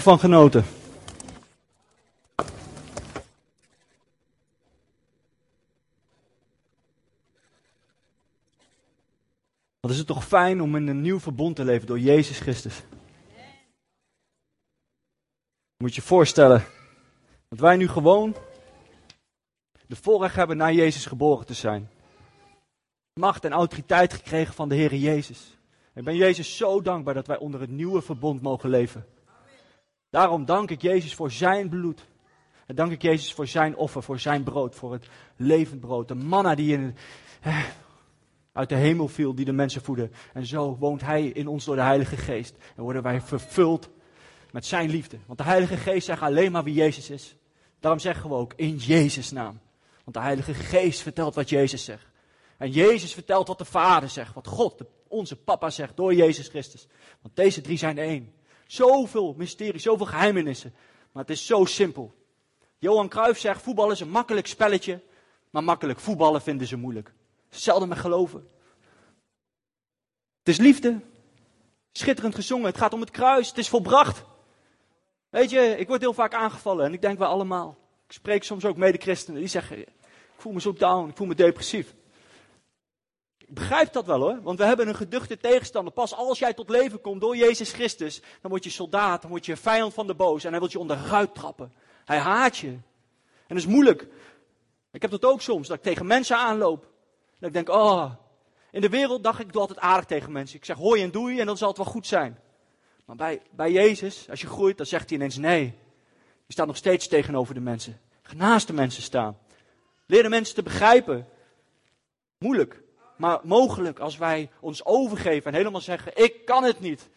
van genoten. Wat is het toch fijn om in een nieuw verbond te leven door Jezus Christus. Moet je voorstellen dat wij nu gewoon de voorrecht hebben naar Jezus geboren te zijn. Macht en autoriteit gekregen van de Heer Jezus. Ik ben Jezus zo dankbaar dat wij onder het nieuwe verbond mogen leven. Daarom dank ik Jezus voor zijn bloed. En dank ik Jezus voor zijn offer, voor zijn brood, voor het levend brood. De manna die in, eh, uit de hemel viel, die de mensen voeden. En zo woont hij in ons door de Heilige Geest. En worden wij vervuld met zijn liefde. Want de Heilige Geest zegt alleen maar wie Jezus is. Daarom zeggen we ook in Jezus' naam. Want de Heilige Geest vertelt wat Jezus zegt. En Jezus vertelt wat de Vader zegt, wat God, onze Papa zegt, door Jezus Christus. Want deze drie zijn één. Zoveel mysterie, zoveel geheimenissen. Maar het is zo simpel. Johan Cruijff zegt, voetbal is een makkelijk spelletje, maar makkelijk voetballen vinden ze moeilijk. Zelden met geloven. Het is liefde. Schitterend gezongen. Het gaat om het kruis. Het is volbracht. Weet je, ik word heel vaak aangevallen en ik denk wel allemaal. Ik spreek soms ook mede-christenen die zeggen, ik voel me zo down, ik voel me depressief. Begrijp dat wel hoor, want we hebben een geduchte tegenstander. Pas als jij tot leven komt door Jezus Christus, dan word je soldaat, dan word je vijand van de boos en hij wil je onderuit trappen. Hij haat je. En dat is moeilijk. Ik heb dat ook soms, dat ik tegen mensen aanloop. Dat ik denk, oh, in de wereld dacht ik, ik doe altijd aardig tegen mensen. Ik zeg hoi en doei en dan zal het wel goed zijn. Maar bij, bij Jezus, als je groeit, dan zegt hij ineens nee. Je staat nog steeds tegenover de mensen. Naast de mensen staan. Leer de mensen te begrijpen. Moeilijk. Maar mogelijk als wij ons overgeven en helemaal zeggen, ik kan het niet.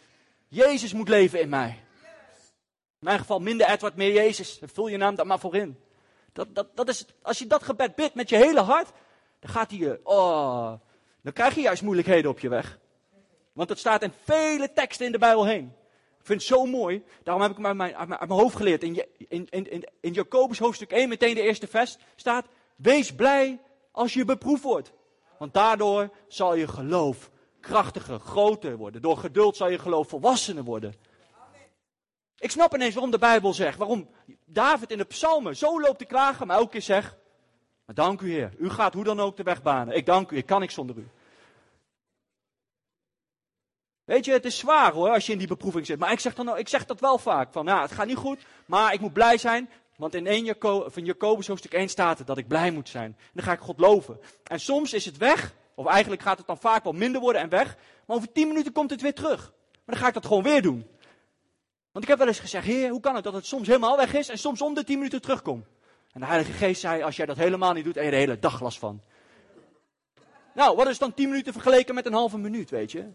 Jezus moet leven in mij. In mijn geval minder Edward, meer Jezus. Vul je naam daar maar voor in. Dat, dat, dat is, als je dat gebed bidt met je hele hart, dan gaat hij je, oh, dan krijg je juist moeilijkheden op je weg. Want het staat in vele teksten in de Bijbel heen. Ik vind het zo mooi. Daarom heb ik uit mijn, hoofd geleerd. In, in, in, in Jacobus hoofdstuk 1, meteen de eerste vers, staat: Wees blij als je beproefd wordt. Want daardoor zal je geloof krachtiger, groter worden. Door geduld zal je geloof volwassener worden. Ik snap ineens waarom de Bijbel zegt, waarom David in de psalmen zo loopt te klagen, maar elke keer zegt, maar dank u Heer, u gaat hoe dan ook de weg banen. Ik dank u, ik kan niks zonder u. Weet je, het is zwaar hoor, als je in die beproeving zit. Maar ik zeg, dan, ik zeg dat wel vaak, van ja, het gaat niet goed, maar ik moet blij zijn, want in 1 Jaco van Jacobus hoofdstuk 1 staat het dat ik blij moet zijn. En dan ga ik God loven. En soms is het weg, of eigenlijk gaat het dan vaak wel minder worden en weg. Maar over 10 minuten komt het weer terug. Maar dan ga ik dat gewoon weer doen. Want ik heb wel eens gezegd, heer, hoe kan het dat het soms helemaal weg is en soms om de 10 minuten terugkomt? En de Heilige Geest zei, als jij dat helemaal niet doet, heb je de hele dag last van. Nou, wat is dan 10 minuten vergeleken met een halve minuut, weet je?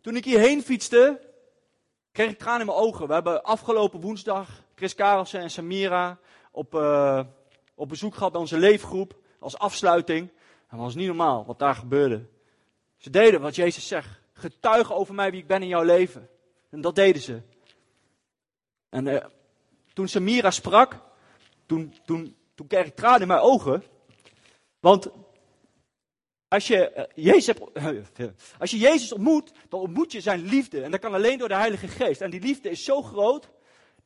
Toen ik hierheen fietste, kreeg ik tranen in mijn ogen. We hebben afgelopen woensdag Chris Karelsen en Samira op, uh, op bezoek gehad bij onze leefgroep als afsluiting. Dat was niet normaal wat daar gebeurde. Ze deden wat Jezus zegt. Getuigen over mij wie ik ben in jouw leven. En dat deden ze. En uh, toen Samira sprak, toen, toen, toen kreeg ik tranen in mijn ogen. Want als je, uh, Jezus als je Jezus ontmoet, dan ontmoet je zijn liefde. En dat kan alleen door de Heilige Geest. En die liefde is zo groot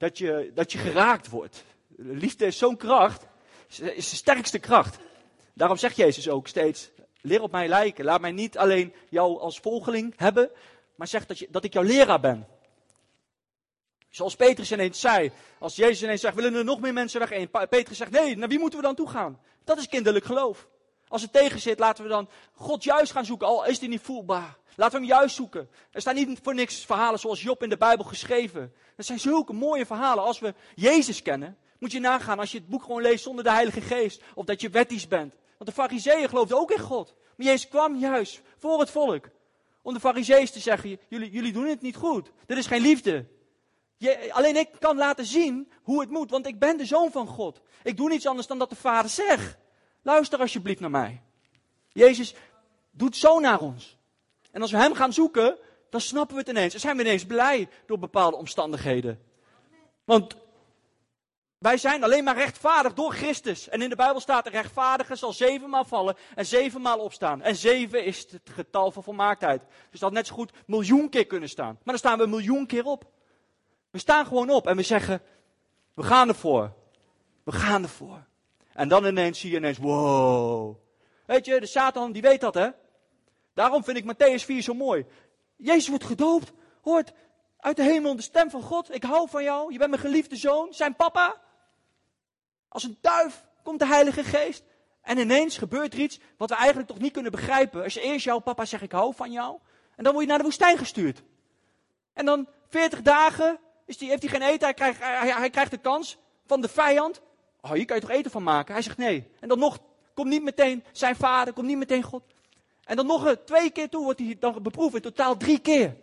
dat je, dat je geraakt wordt. Liefde is zo'n kracht, is de sterkste kracht. Daarom zegt Jezus ook steeds, leer op mij lijken. Laat mij niet alleen jou als volgeling hebben, maar zeg dat, je, dat ik jouw leraar ben. Zoals Petrus ineens zei, als Jezus ineens zegt, willen er nog meer mensen weg? En Petrus zegt, nee, naar wie moeten we dan toe gaan? Dat is kinderlijk geloof. Als het tegen zit, laten we dan God juist gaan zoeken, al is die niet voelbaar. Laten we hem juist zoeken. Er staan niet voor niks verhalen zoals Job in de Bijbel geschreven. Dat zijn zulke mooie verhalen. Als we Jezus kennen, moet je nagaan als je het boek gewoon leest zonder de Heilige Geest. Of dat je wettisch bent. Want de fariseeën geloofden ook in God. Maar Jezus kwam juist voor het volk. Om de fariseeën te zeggen, jullie, jullie doen het niet goed. Dit is geen liefde. Alleen ik kan laten zien hoe het moet, want ik ben de zoon van God. Ik doe niets anders dan dat de Vader zegt. Luister alsjeblieft naar mij. Jezus doet zo naar ons. En als we Hem gaan zoeken, dan snappen we het ineens. Dan zijn we ineens blij door bepaalde omstandigheden. Want wij zijn alleen maar rechtvaardig door Christus. En in de Bijbel staat: de rechtvaardige zal zevenmaal vallen en zevenmaal opstaan. En zeven is het getal van volmaaktheid. Dus dat had net zo goed miljoen keer kunnen staan. Maar dan staan we miljoen keer op. We staan gewoon op en we zeggen, we gaan ervoor. We gaan ervoor. En dan ineens zie je ineens, wow. Weet je, de Satan die weet dat hè. Daarom vind ik Matthäus 4 zo mooi. Jezus wordt gedoopt, hoort uit de hemel de stem van God. Ik hou van jou, je bent mijn geliefde zoon, zijn papa. Als een duif komt de Heilige Geest. En ineens gebeurt er iets wat we eigenlijk toch niet kunnen begrijpen. Als je eerst jouw papa zegt, ik hou van jou. En dan word je naar de woestijn gestuurd. En dan 40 dagen is die, heeft hij geen eten. Hij krijgt, hij, hij krijgt de kans van de vijand. Oh, hier kan je toch eten van maken? Hij zegt nee. En dan nog komt niet meteen zijn vader, komt niet meteen God. En dan nog twee keer toe wordt hij dan beproefd. In totaal drie keer.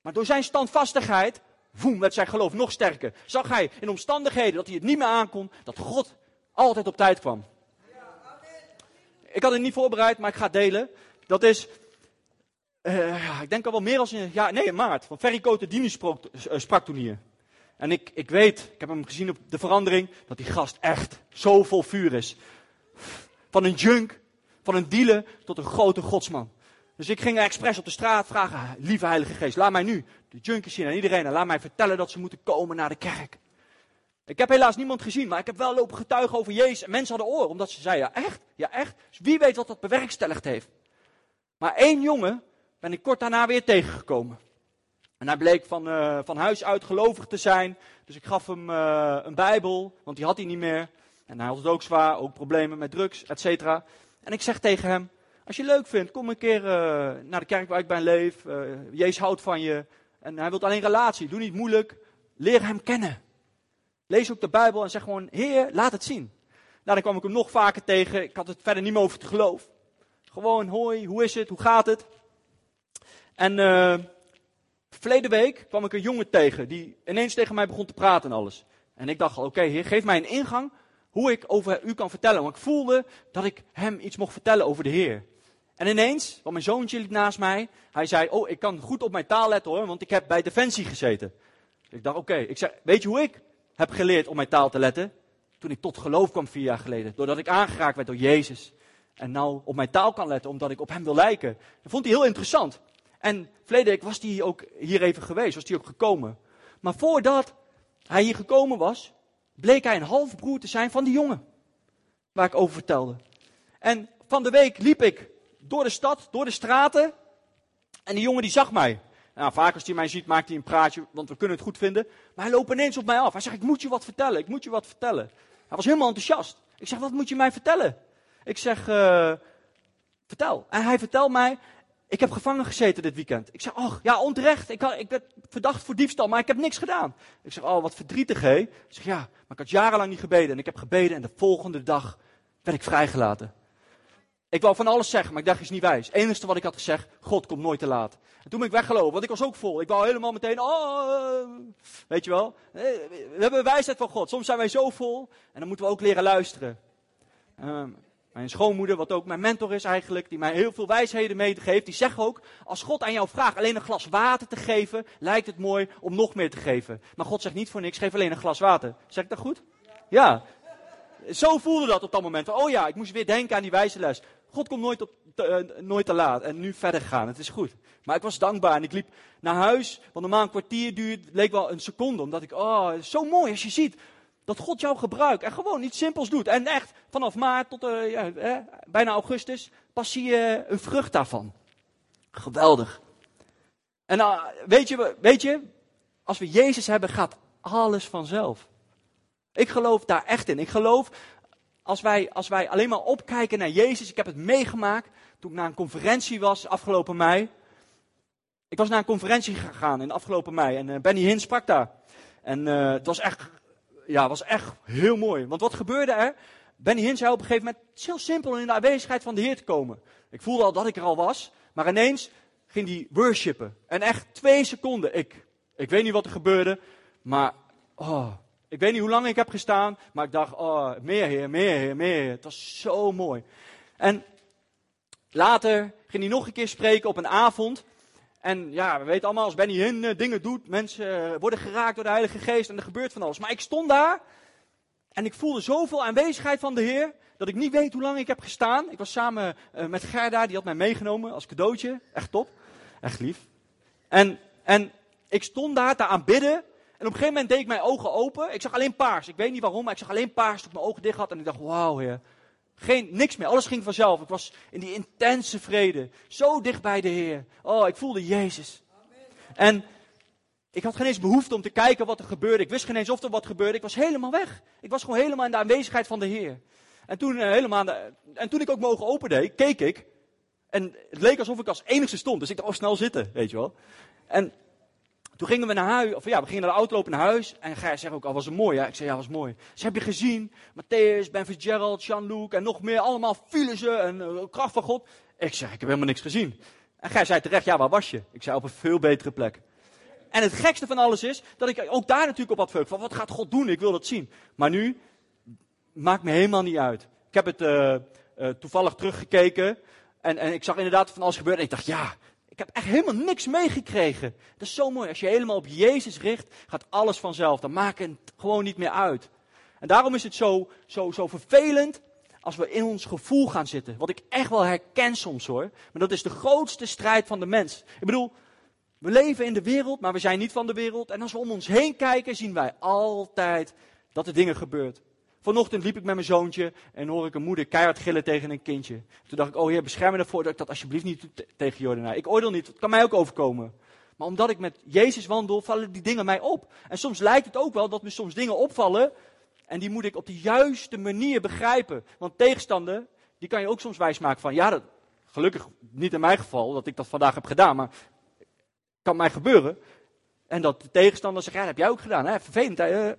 Maar door zijn standvastigheid, woem, werd zijn geloof nog sterker. Zag hij in omstandigheden dat hij het niet meer aankon, dat God altijd op tijd kwam. Ik had het niet voorbereid, maar ik ga het delen. Dat is, uh, ik denk al wel meer als een ja, nee, in maart. Van Ferry Cotedini sprak, uh, sprak toen hier. En ik, ik weet, ik heb hem gezien op de verandering, dat die gast echt zo vol vuur is. Van een junk, van een dealer tot een grote godsman. Dus ik ging expres op de straat vragen, lieve Heilige Geest, laat mij nu de junkies zien en iedereen, en laat mij vertellen dat ze moeten komen naar de kerk. Ik heb helaas niemand gezien, maar ik heb wel lopen getuigen over Jezus. En mensen hadden oren, omdat ze zeiden, ja echt? Ja echt? Dus wie weet wat dat bewerkstelligd heeft. Maar één jongen ben ik kort daarna weer tegengekomen. En hij bleek van, uh, van huis uit gelovig te zijn. Dus ik gaf hem uh, een Bijbel, want die had hij niet meer. En hij had het ook zwaar, ook problemen met drugs, et cetera. En ik zeg tegen hem, als je leuk vindt, kom een keer uh, naar de kerk waar ik bij leef. Jezus houdt van je. En hij wil alleen relatie, doe niet moeilijk. Leer hem kennen. Lees ook de Bijbel en zeg gewoon, Heer, laat het zien. Nou, dan kwam ik hem nog vaker tegen. Ik had het verder niet meer over het geloof. Gewoon, hoi, hoe is het, hoe gaat het? En verleden week kwam ik een jongen tegen die ineens tegen mij begon te praten en alles. En ik dacht, oké heer, geef mij een ingang hoe ik over u kan vertellen. Want ik voelde dat ik hem iets mocht vertellen over de Heer. En ineens, want mijn zoontje liep naast mij, hij zei, oh ik kan goed op mijn taal letten hoor, want ik heb bij Defensie gezeten. Ik dacht, oké, ik zei, weet je hoe ik heb geleerd om mijn taal te letten? Toen ik tot geloof kwam vier jaar geleden. Doordat ik aangeraakt werd door Jezus. En nou op mijn taal kan letten, omdat ik op hem wil lijken. Dat vond hij heel interessant. En verleden week was hij ook hier even geweest, was hij ook gekomen. Maar voordat hij hier gekomen was, bleek hij een halfbroer te zijn van die jongen. Waar ik over vertelde. En van de week liep ik door de stad, door de straten. En die jongen die zag mij. Nou, vaak als hij mij ziet, maakt hij een praatje, want we kunnen het goed vinden. Maar hij loopt ineens op mij af. Hij zegt, ik moet je wat vertellen, ik moet je wat vertellen. Hij was helemaal enthousiast. Ik zeg, wat moet je mij vertellen? Ik zeg, uh, vertel. En hij vertelt mij, ik heb gevangen gezeten dit weekend. Ik zeg, oh, ja, onterecht. Ik, ik werd verdacht voor diefstal, maar ik heb niks gedaan. Ik zeg, oh, wat verdrietig, hè? Ik zeg, ja, maar ik had jarenlang niet gebeden. En ik heb gebeden en de volgende dag werd ik vrijgelaten. Ik wou van alles zeggen, maar ik dacht, is niet wijs. Het enige wat ik had gezegd, God komt nooit te laat. En toen ben ik weggelopen, want ik was ook vol. Ik wou helemaal meteen, oh, weet je wel. We hebben wijsheid van God. Soms zijn wij zo vol en dan moeten we ook leren luisteren. Um, mijn schoonmoeder, wat ook mijn mentor is eigenlijk, die mij heel veel wijsheden meegeeft, die zegt ook, als God aan jou vraagt alleen een glas water te geven, lijkt het mooi om nog meer te geven. Maar God zegt niet voor niks, geef alleen een glas water. Zeg ik dat goed? Ja. Zo voelde dat op dat moment. Oh ja, ik moest weer denken aan die wijze les. God komt nooit, op, te, uh, nooit te laat en nu verder gaan. Het is goed. Maar ik was dankbaar en ik liep naar huis, want normaal een kwartier duurt, leek wel een seconde, omdat ik, oh, zo mooi als je ziet dat God jou gebruikt en gewoon iets simpels doet. En echt, vanaf maart tot uh, ja, eh, bijna augustus, pas zie je een vrucht daarvan. Geweldig. En uh, weet, je, weet je, als we Jezus hebben, gaat alles vanzelf. Ik geloof daar echt in. Ik geloof, als wij, als wij alleen maar opkijken naar Jezus. Ik heb het meegemaakt toen ik naar een conferentie was afgelopen mei. Ik was naar een conferentie gegaan in afgelopen mei en uh, Benny Hinn sprak daar. En het was echt ja, was echt heel mooi. Want wat gebeurde er? Benny Hinn zei op een gegeven moment, heel simpel in de aanwezigheid van de Heer te komen. Ik voelde al dat ik er al was, maar ineens ging die worshipen. En echt twee seconden, ik, ik weet niet wat er gebeurde, maar oh, ik weet niet hoe lang ik heb gestaan, maar ik dacht, oh, meer Heer, meer Heer, meer Heer. Het was zo mooi. En later ging hij nog een keer spreken op een avond. En ja, we weten allemaal, als Benny Hinn uh, dingen doet, mensen uh, worden geraakt door de Heilige Geest en er gebeurt van alles. Maar ik stond daar en ik voelde zoveel aanwezigheid van de Heer, dat ik niet weet hoe lang ik heb gestaan. Ik was samen uh, met Gerda, die had mij meegenomen als cadeautje. Echt top. Echt lief. En, en ik stond daar te aanbidden En op een gegeven moment deed ik mijn ogen open. Ik zag alleen paars. Ik weet niet waarom, maar ik zag alleen paars toen ik mijn ogen dicht had. En ik dacht, wauw heer. Geen, niks meer. Alles ging vanzelf. Ik was in die intense vrede. Zo dicht bij de Heer. Oh, ik voelde Jezus. En ik had geen eens behoefte om te kijken wat er gebeurde. Ik wist geen eens of er wat gebeurde. Ik was helemaal weg. Ik was gewoon helemaal in de aanwezigheid van de Heer. En toen, uh, helemaal en toen ik ook mijn ogen keek ik. En het leek alsof ik als enigste stond. Dus ik dacht, oh, snel zitten, weet je wel. En toen gingen we naar huis, of ja, we gingen naar de auto lopen naar huis. En Gij zegt ook, al oh, was het mooi, ja? Ik zei, ja, was mooi. Ze heb je gezien? Matthäus, Ben Fitzgerald, Jean-Luc en nog meer. Allemaal vielen ze en uh, kracht van God. Ik zeg, ik heb helemaal niks gezien. En Gij zei terecht, ja, waar was je? Ik zei, op een veel betere plek. En het gekste van alles is, dat ik ook daar natuurlijk op had verheugd. Van, wat gaat God doen? Ik wil dat zien. Maar nu, maakt me helemaal niet uit. Ik heb het uh, uh, toevallig teruggekeken. En, en ik zag inderdaad van alles gebeuren. En ik dacht, ja, heb echt helemaal niks meegekregen. Dat is zo mooi. Als je helemaal op Jezus richt, gaat alles vanzelf. Dan maakt het gewoon niet meer uit. En daarom is het zo, zo, zo vervelend als we in ons gevoel gaan zitten. Wat ik echt wel herken soms hoor. Maar dat is de grootste strijd van de mens. Ik bedoel, we leven in de wereld, maar we zijn niet van de wereld. En als we om ons heen kijken, zien wij altijd dat er dingen gebeuren. Vanochtend liep ik met mijn zoontje en hoor ik een moeder keihard gillen tegen een kindje. Toen dacht ik, oh heer, bescherm me ervoor dat ik dat alsjeblieft niet doe tegen Jordana. Ik oordeel niet, het kan mij ook overkomen. Maar omdat ik met Jezus wandel, vallen die dingen mij op. En soms lijkt het ook wel dat me soms dingen opvallen. En die moet ik op de juiste manier begrijpen. Want tegenstander, die kan je ook soms wijsmaken van, ja, dat, gelukkig niet in mijn geval dat ik dat vandaag heb gedaan, maar kan mij gebeuren. En dat de tegenstander zegt, ja, dat heb jij ook gedaan. Hè? Vervelend, hè?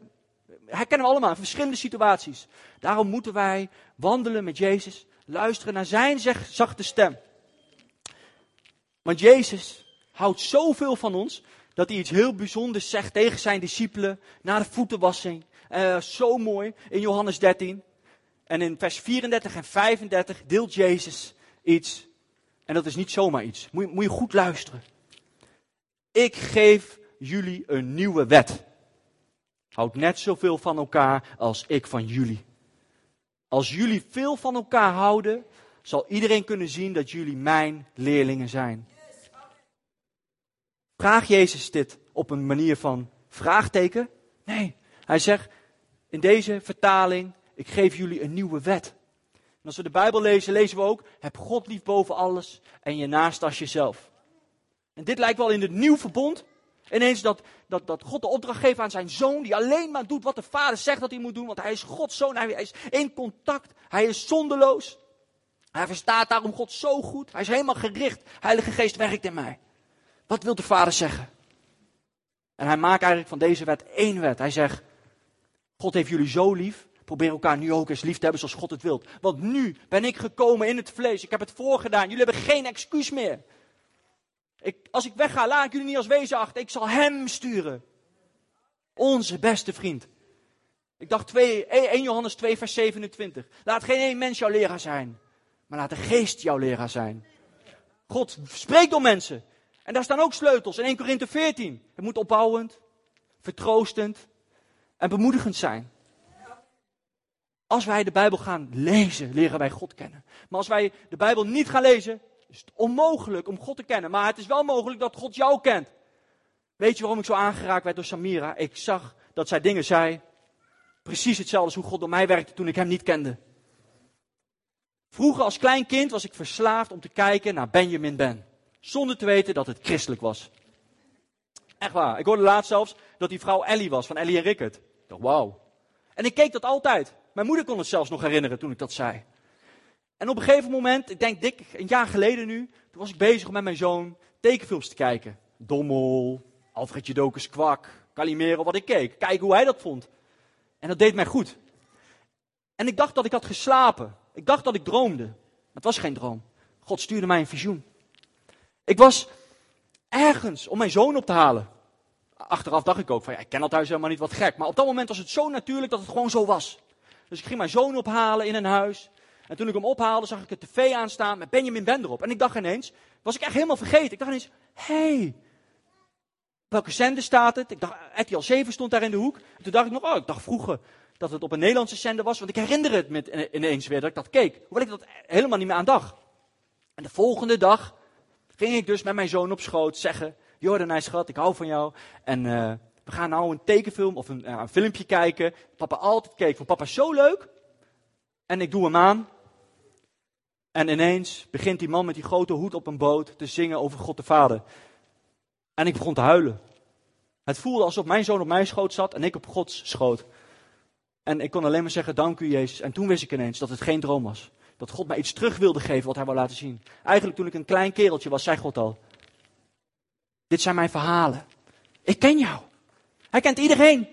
Herkennen we allemaal verschillende situaties. Daarom moeten wij wandelen met Jezus, luisteren naar zijn zachte stem. Want Jezus houdt zoveel van ons dat hij iets heel bijzonders zegt tegen zijn discipelen na de voetenwassing. Uh, zo mooi in Johannes 13. En in vers 34 en 35 deelt Jezus iets. En dat is niet zomaar iets. Moet je goed luisteren. Ik geef jullie een nieuwe wet. Houd net zoveel van elkaar als ik van jullie. Als jullie veel van elkaar houden, zal iedereen kunnen zien dat jullie mijn leerlingen zijn. Vraag Jezus dit op een manier van vraagteken? Nee, hij zegt in deze vertaling, ik geef jullie een nieuwe wet. En als we de Bijbel lezen, lezen we ook, heb God lief boven alles en je naast als jezelf. En dit lijkt wel in het nieuw verbond Ineens dat, dat, dat God de opdracht geeft aan zijn zoon, die alleen maar doet wat de vader zegt dat hij moet doen, want hij is Gods zoon, hij is in contact, hij is zondeloos. Hij verstaat daarom God zo goed, hij is helemaal gericht. Heilige Geest werkt in mij. Wat wil de vader zeggen? En hij maakt eigenlijk van deze wet één wet. Hij zegt, God heeft jullie zo lief, probeer elkaar nu ook eens lief te hebben zoals God het wilt. Want nu ben ik gekomen in het vlees, ik heb het voorgedaan, jullie hebben geen excuus meer. Ik, als ik wegga, laat ik jullie niet als wezen achter. Ik zal hem sturen. Onze beste vriend. Ik dacht 2, 1 Johannes 2, vers 27. Laat geen één mens jouw leraar zijn. Maar laat de geest jouw leraar zijn. God spreekt door mensen. En daar staan ook sleutels. In 1 Korinthe 14. Het moet opbouwend, vertroostend en bemoedigend zijn. Als wij de Bijbel gaan lezen, leren wij God kennen. Maar als wij de Bijbel niet gaan lezen, is het onmogelijk om God te kennen. Maar het is wel mogelijk dat God jou kent. Weet je waarom ik zo aangeraakt werd door Samira? Ik zag dat zij dingen zei. Precies hetzelfde als hoe God door mij werkte toen ik hem niet kende. Vroeger als klein kind was ik verslaafd om te kijken naar Benjamin Ben. Zonder te weten dat het christelijk was. Echt waar. Ik hoorde laatst zelfs dat die vrouw Ellie was, van Ellie en Rickert. Ik dacht, wauw. En ik keek dat altijd. Mijn moeder kon het zelfs nog herinneren toen ik dat zei. En op een gegeven moment, ik denk dik een jaar geleden nu, toen was ik bezig om met mijn zoon tekenfilms te kijken. Dommel, Alfred Jodokus Kwak, Calimero, wat ik keek. Kijken hoe hij dat vond. En dat deed mij goed. En ik dacht dat ik had geslapen. Ik dacht dat ik droomde. Maar het was geen droom. God stuurde mij een visioen. Ik was ergens om mijn zoon op te halen. Achteraf dacht ik ook van, ja, ik ken dat huis helemaal niet wat gek. Maar op dat moment was het zo natuurlijk dat het gewoon zo was. Dus ik ging mijn zoon ophalen in een huis. En toen ik hem ophaalde, zag ik de tv aanstaan met Benjamin Ben erop. En ik dacht ineens, was ik echt helemaal vergeten. Ik dacht ineens, hé, hey, welke zender staat het? Ik dacht, RTL 7 stond daar in de hoek. En toen dacht ik nog, oh, ik dacht vroeger dat het op een Nederlandse zender was. Want ik herinner het me ineens weer dat ik dat keek. Hoewel ik dat helemaal niet meer aan dacht. En de volgende dag ging ik dus met mijn zoon op schoot zeggen, Jordan, hij schat, ik hou van jou. En uh, we gaan nou een tekenfilm of een, een filmpje kijken. Papa altijd keek van papa zo leuk. En ik doe hem aan. En ineens begint die man met die grote hoed op een boot te zingen over God de Vader. En ik begon te huilen. Het voelde alsof mijn zoon op mijn schoot zat en ik op Gods schoot. En ik kon alleen maar zeggen, dank u Jezus. En toen wist ik ineens dat het geen droom was. Dat God mij iets terug wilde geven wat hij wou laten zien. Eigenlijk toen ik een klein kereltje was, zei God al. Dit zijn mijn verhalen. Ik ken jou. Hij kent iedereen.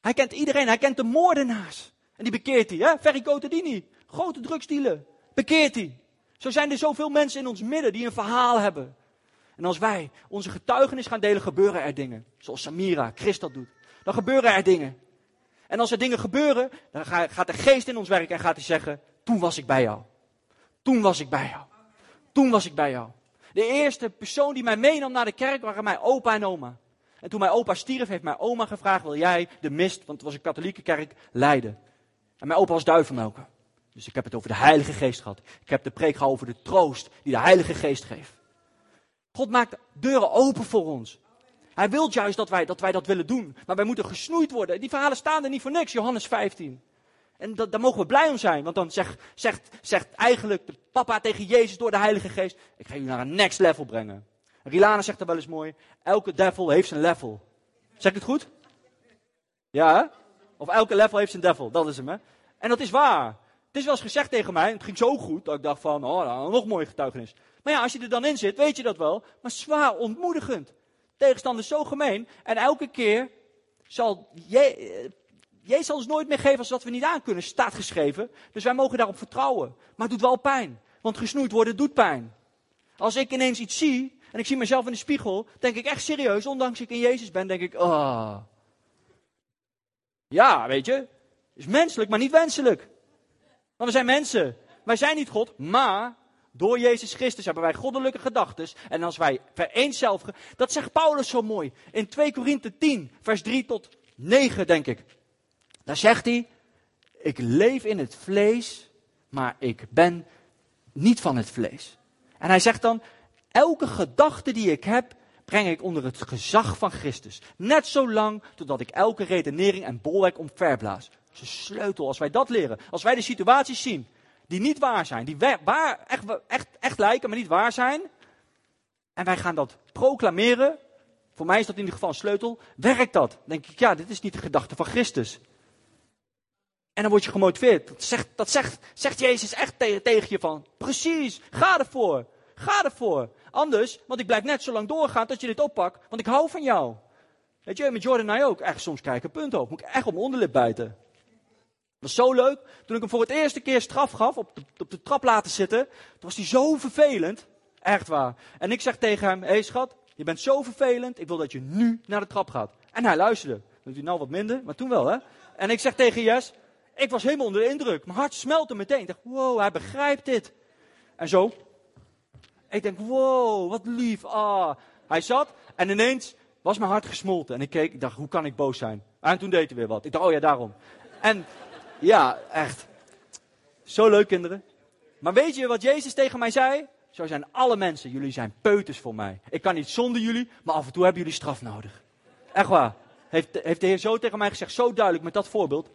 Hij kent iedereen. Hij kent de moordenaars. En die bekeert hij. Hè? Ferry Cotadini. Grote drugsdealer. Bekeert hij. Zo zijn er zoveel mensen in ons midden die een verhaal hebben. En als wij onze getuigenis gaan delen, gebeuren er dingen. Zoals Samira, Christ dat doet. Dan gebeuren er dingen. En als er dingen gebeuren, dan gaat de geest in ons werken en gaat hij zeggen, toen was ik bij jou. Toen was ik bij jou. Toen was ik bij jou. De eerste persoon die mij meenam naar de kerk waren mijn opa en oma. En toen mijn opa stierf, heeft mijn oma gevraagd, wil jij de mist, want het was een katholieke kerk, leiden. En mijn opa was duivenmelker. Dus ik heb het over de Heilige Geest gehad. Ik heb de preek gehad over de troost die de Heilige Geest geeft. God maakt deuren open voor ons. Hij wil juist dat wij, dat wij dat willen doen. Maar wij moeten gesnoeid worden. Die verhalen staan er niet voor niks, Johannes 15. En dat, daar mogen we blij om zijn. Want dan zegt, zegt, zegt eigenlijk de papa tegen Jezus door de Heilige Geest: Ik ga jullie naar een next level brengen. Rilana zegt er wel eens mooi: Elke devil heeft zijn level. Zeg ik het goed? Ja, hè? Of elke level heeft zijn devil. Dat is hem, hè? En dat is waar. Het is wel eens gezegd tegen mij, het ging zo goed, dat ik dacht van, oh, nou, nog mooie getuigenis. Maar ja, als je er dan in zit, weet je dat wel. Maar zwaar ontmoedigend. Tegenstander is zo gemeen. En elke keer zal je, Jezus zal ons nooit meer geven als wat we niet aan kunnen, staat geschreven. Dus wij mogen daarop vertrouwen. Maar het doet wel pijn. Want gesnoeid worden doet pijn. Als ik ineens iets zie, en ik zie mezelf in de spiegel, denk ik echt serieus, ondanks ik in Jezus ben, denk ik, ah. Ja, weet je, is menselijk, maar niet wenselijk. Want we zijn mensen. Wij zijn niet God, maar door Jezus Christus hebben wij goddelijke gedachten. En als wij vereenzelvigen, dat zegt Paulus zo mooi. In 2 Korinthe 10, vers 3 tot 9, denk ik. Daar zegt hij, ik leef in het vlees, maar ik ben niet van het vlees. En hij zegt dan, elke gedachte die ik heb, breng ik onder het gezag van Christus. Net zo lang totdat ik elke redenering en bolwerk omverblaas. Sleutel als wij dat leren. Als wij de situaties zien die niet waar zijn, die waar, echt, echt, echt lijken, maar niet waar zijn. En wij gaan dat proclameren. Voor mij is dat in ieder geval een sleutel. Werkt dat? Denk ik, ja, dit is niet de gedachte van Christus. En dan word je gemotiveerd. Dat zegt, dat zegt, zegt Jezus echt tegen, tegen je van, precies, ga ervoor. Ga ervoor. Anders, want ik blijf net zo lang doorgaan tot je dit oppakt, want ik hou van jou. Weet je, met Jordan en mij ook. Echt, soms een punt op. Moet ik echt op mijn onderlip bijten. Was zo leuk. Toen ik hem voor het eerste keer straf gaf, op de, op de trap laten zitten, toen was hij zo vervelend. Echt waar. En ik zeg tegen hem, hé hey, schat, je bent zo vervelend, ik wil dat je nu naar de trap gaat. En hij luisterde. Dat hij nou wat minder, maar toen wel hè. En ik zeg tegen Jes, ik was helemaal onder de indruk. Mijn hart smelte meteen. Ik dacht, wow, hij begrijpt dit. En zo. Ik denk, wow, wat lief. Ah. Hij zat en ineens was mijn hart gesmolten. En ik keek, ik dacht, hoe kan ik boos zijn? En toen deed hij weer wat. Ik dacht, oh ja, daarom. En ja, echt. Zo leuk, kinderen. Maar weet je wat Jezus tegen mij zei? Zo zijn alle mensen. Jullie zijn peuters voor mij. Ik kan niet zonder jullie, maar af en toe hebben jullie straf nodig. Echt waar. Heeft, heeft de Heer zo tegen mij gezegd, zo duidelijk met dat voorbeeld.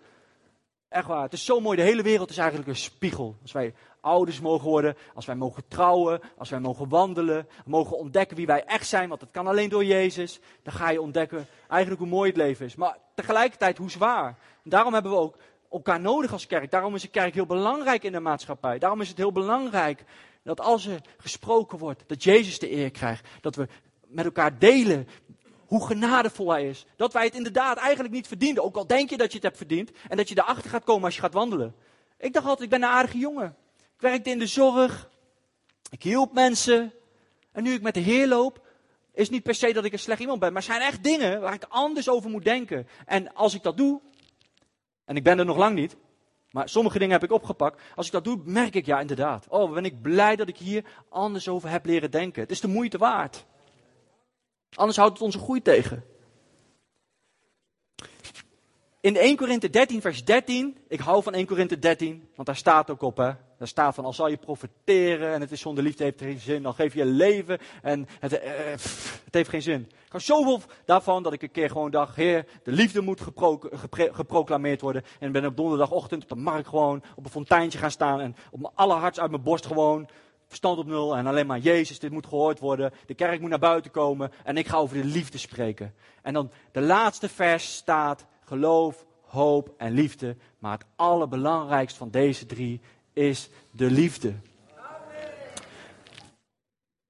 Echt waar, het is zo mooi. De hele wereld is eigenlijk een spiegel. Als wij ouders mogen worden, als wij mogen trouwen, als wij mogen wandelen, mogen ontdekken wie wij echt zijn, want dat kan alleen door Jezus, dan ga je ontdekken eigenlijk hoe mooi het leven is. Maar tegelijkertijd hoe zwaar. En daarom hebben we ook elkaar nodig als kerk. Daarom is de kerk heel belangrijk in de maatschappij. Daarom is het heel belangrijk dat als er gesproken wordt, dat Jezus de eer krijgt. Dat we met elkaar delen hoe genadevol hij is. Dat wij het inderdaad eigenlijk niet verdienden. Ook al denk je dat je het hebt verdiend. En dat je erachter gaat komen als je gaat wandelen. Ik dacht altijd, ik ben een aardige jongen. Ik werkte in de zorg. Ik hielp mensen. En nu ik met de Heer loop, is niet per se dat ik een slecht iemand ben. Maar er zijn echt dingen waar ik anders over moet denken. En als ik dat doe, en ik ben er nog lang niet. Maar sommige dingen heb ik opgepakt. Als ik dat doe, merk ik ja inderdaad. Oh, ben ik blij dat ik hier anders over heb leren denken. Het is de moeite waard. Anders houdt het onze groei tegen. In 1 Korinthe 13, vers 13. Ik hou van 1 Korinthe 13, want daar staat ook op, hè. Daar staat van, al zal je profiteren en het is zonder liefde, heeft geen zin. Dan geef je leven en het, eh, het heeft geen zin. Ik had zoveel daarvan dat ik een keer gewoon dacht, heer, de liefde moet geproclameerd worden. En ben op donderdagochtend op de markt gewoon op een fonteintje gaan staan en op mijn allerhartst uit mijn borst gewoon verstand op nul en alleen maar Jezus, dit moet gehoord worden. De kerk moet naar buiten komen en ik ga over de liefde spreken. En dan de laatste vers staat geloof, hoop en liefde. Maar het allerbelangrijkste van deze drie is de liefde.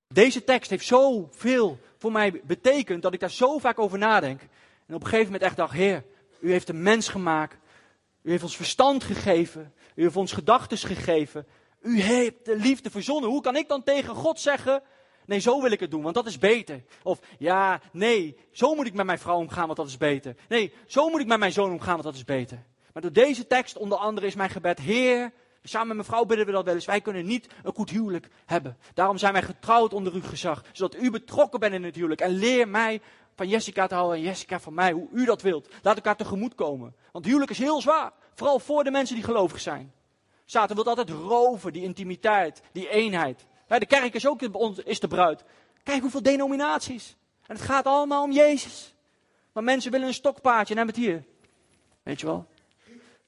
Deze tekst heeft zoveel voor mij betekend dat ik daar zo vaak over nadenk. En op een gegeven moment echt dacht, Heer, u heeft een mens gemaakt. U heeft ons verstand gegeven. U heeft ons gedachten gegeven. U heeft de liefde verzonnen. Hoe kan ik dan tegen God zeggen, nee, zo wil ik het doen, want dat is beter. Of ja, nee, zo moet ik met mijn vrouw omgaan, want dat is beter. Nee, zo moet ik met mijn zoon omgaan, want dat is beter. Maar door deze tekst onder andere is mijn gebed, Heer, samen met mijn vrouw bidden we dat wel eens, wij kunnen niet een goed huwelijk hebben. Daarom zijn wij getrouwd onder uw gezag, zodat u betrokken bent in het huwelijk. En leer mij van Jessica te houden en Jessica van mij, hoe u dat wilt. Laat elkaar tegemoet komen. Want huwelijk is heel zwaar, vooral voor de mensen die gelovig zijn. Satan wil altijd roven, die intimiteit, die eenheid. De kerk is ook is de bruid. Kijk hoeveel denominaties. En het gaat allemaal om Jezus. Maar mensen willen een stokpaardje en hebben het hier. Weet je wel?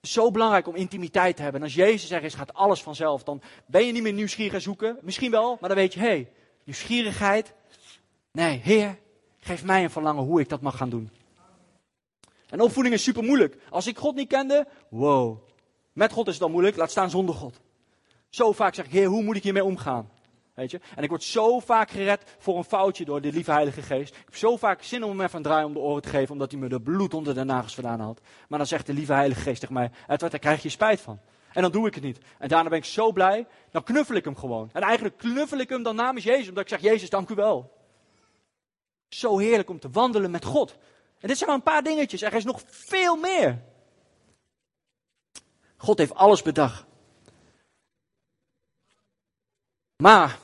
Zo belangrijk om intimiteit te hebben. En als Jezus er is, gaat alles vanzelf. Dan ben je niet meer nieuwsgierig gaan zoeken. Misschien wel, maar dan weet je, hé, hey, nieuwsgierigheid. Nee, Heer, geef mij een verlangen hoe ik dat mag gaan doen. En opvoeding is super moeilijk. Als ik God niet kende, wow. Met God is het dan moeilijk, laat staan zonder God. Zo vaak zeg ik, Heer, hoe moet ik hiermee omgaan? En ik word zo vaak gered voor een foutje door de lieve Heilige Geest. Ik heb zo vaak zin om hem even een draai om de oren te geven, omdat hij me de bloed onder de nagels vandaan had. Maar dan zegt de lieve Heilige Geest tegen mij, Edward, daar krijg je spijt van. En dan doe ik het niet. En daarna ben ik zo blij, dan knuffel ik hem gewoon. En eigenlijk knuffel ik hem dan namens Jezus, omdat ik zeg, Jezus, dank u wel. Zo heerlijk om te wandelen met God. En dit zijn maar een paar dingetjes, er is nog veel meer. God heeft alles bedacht. Maar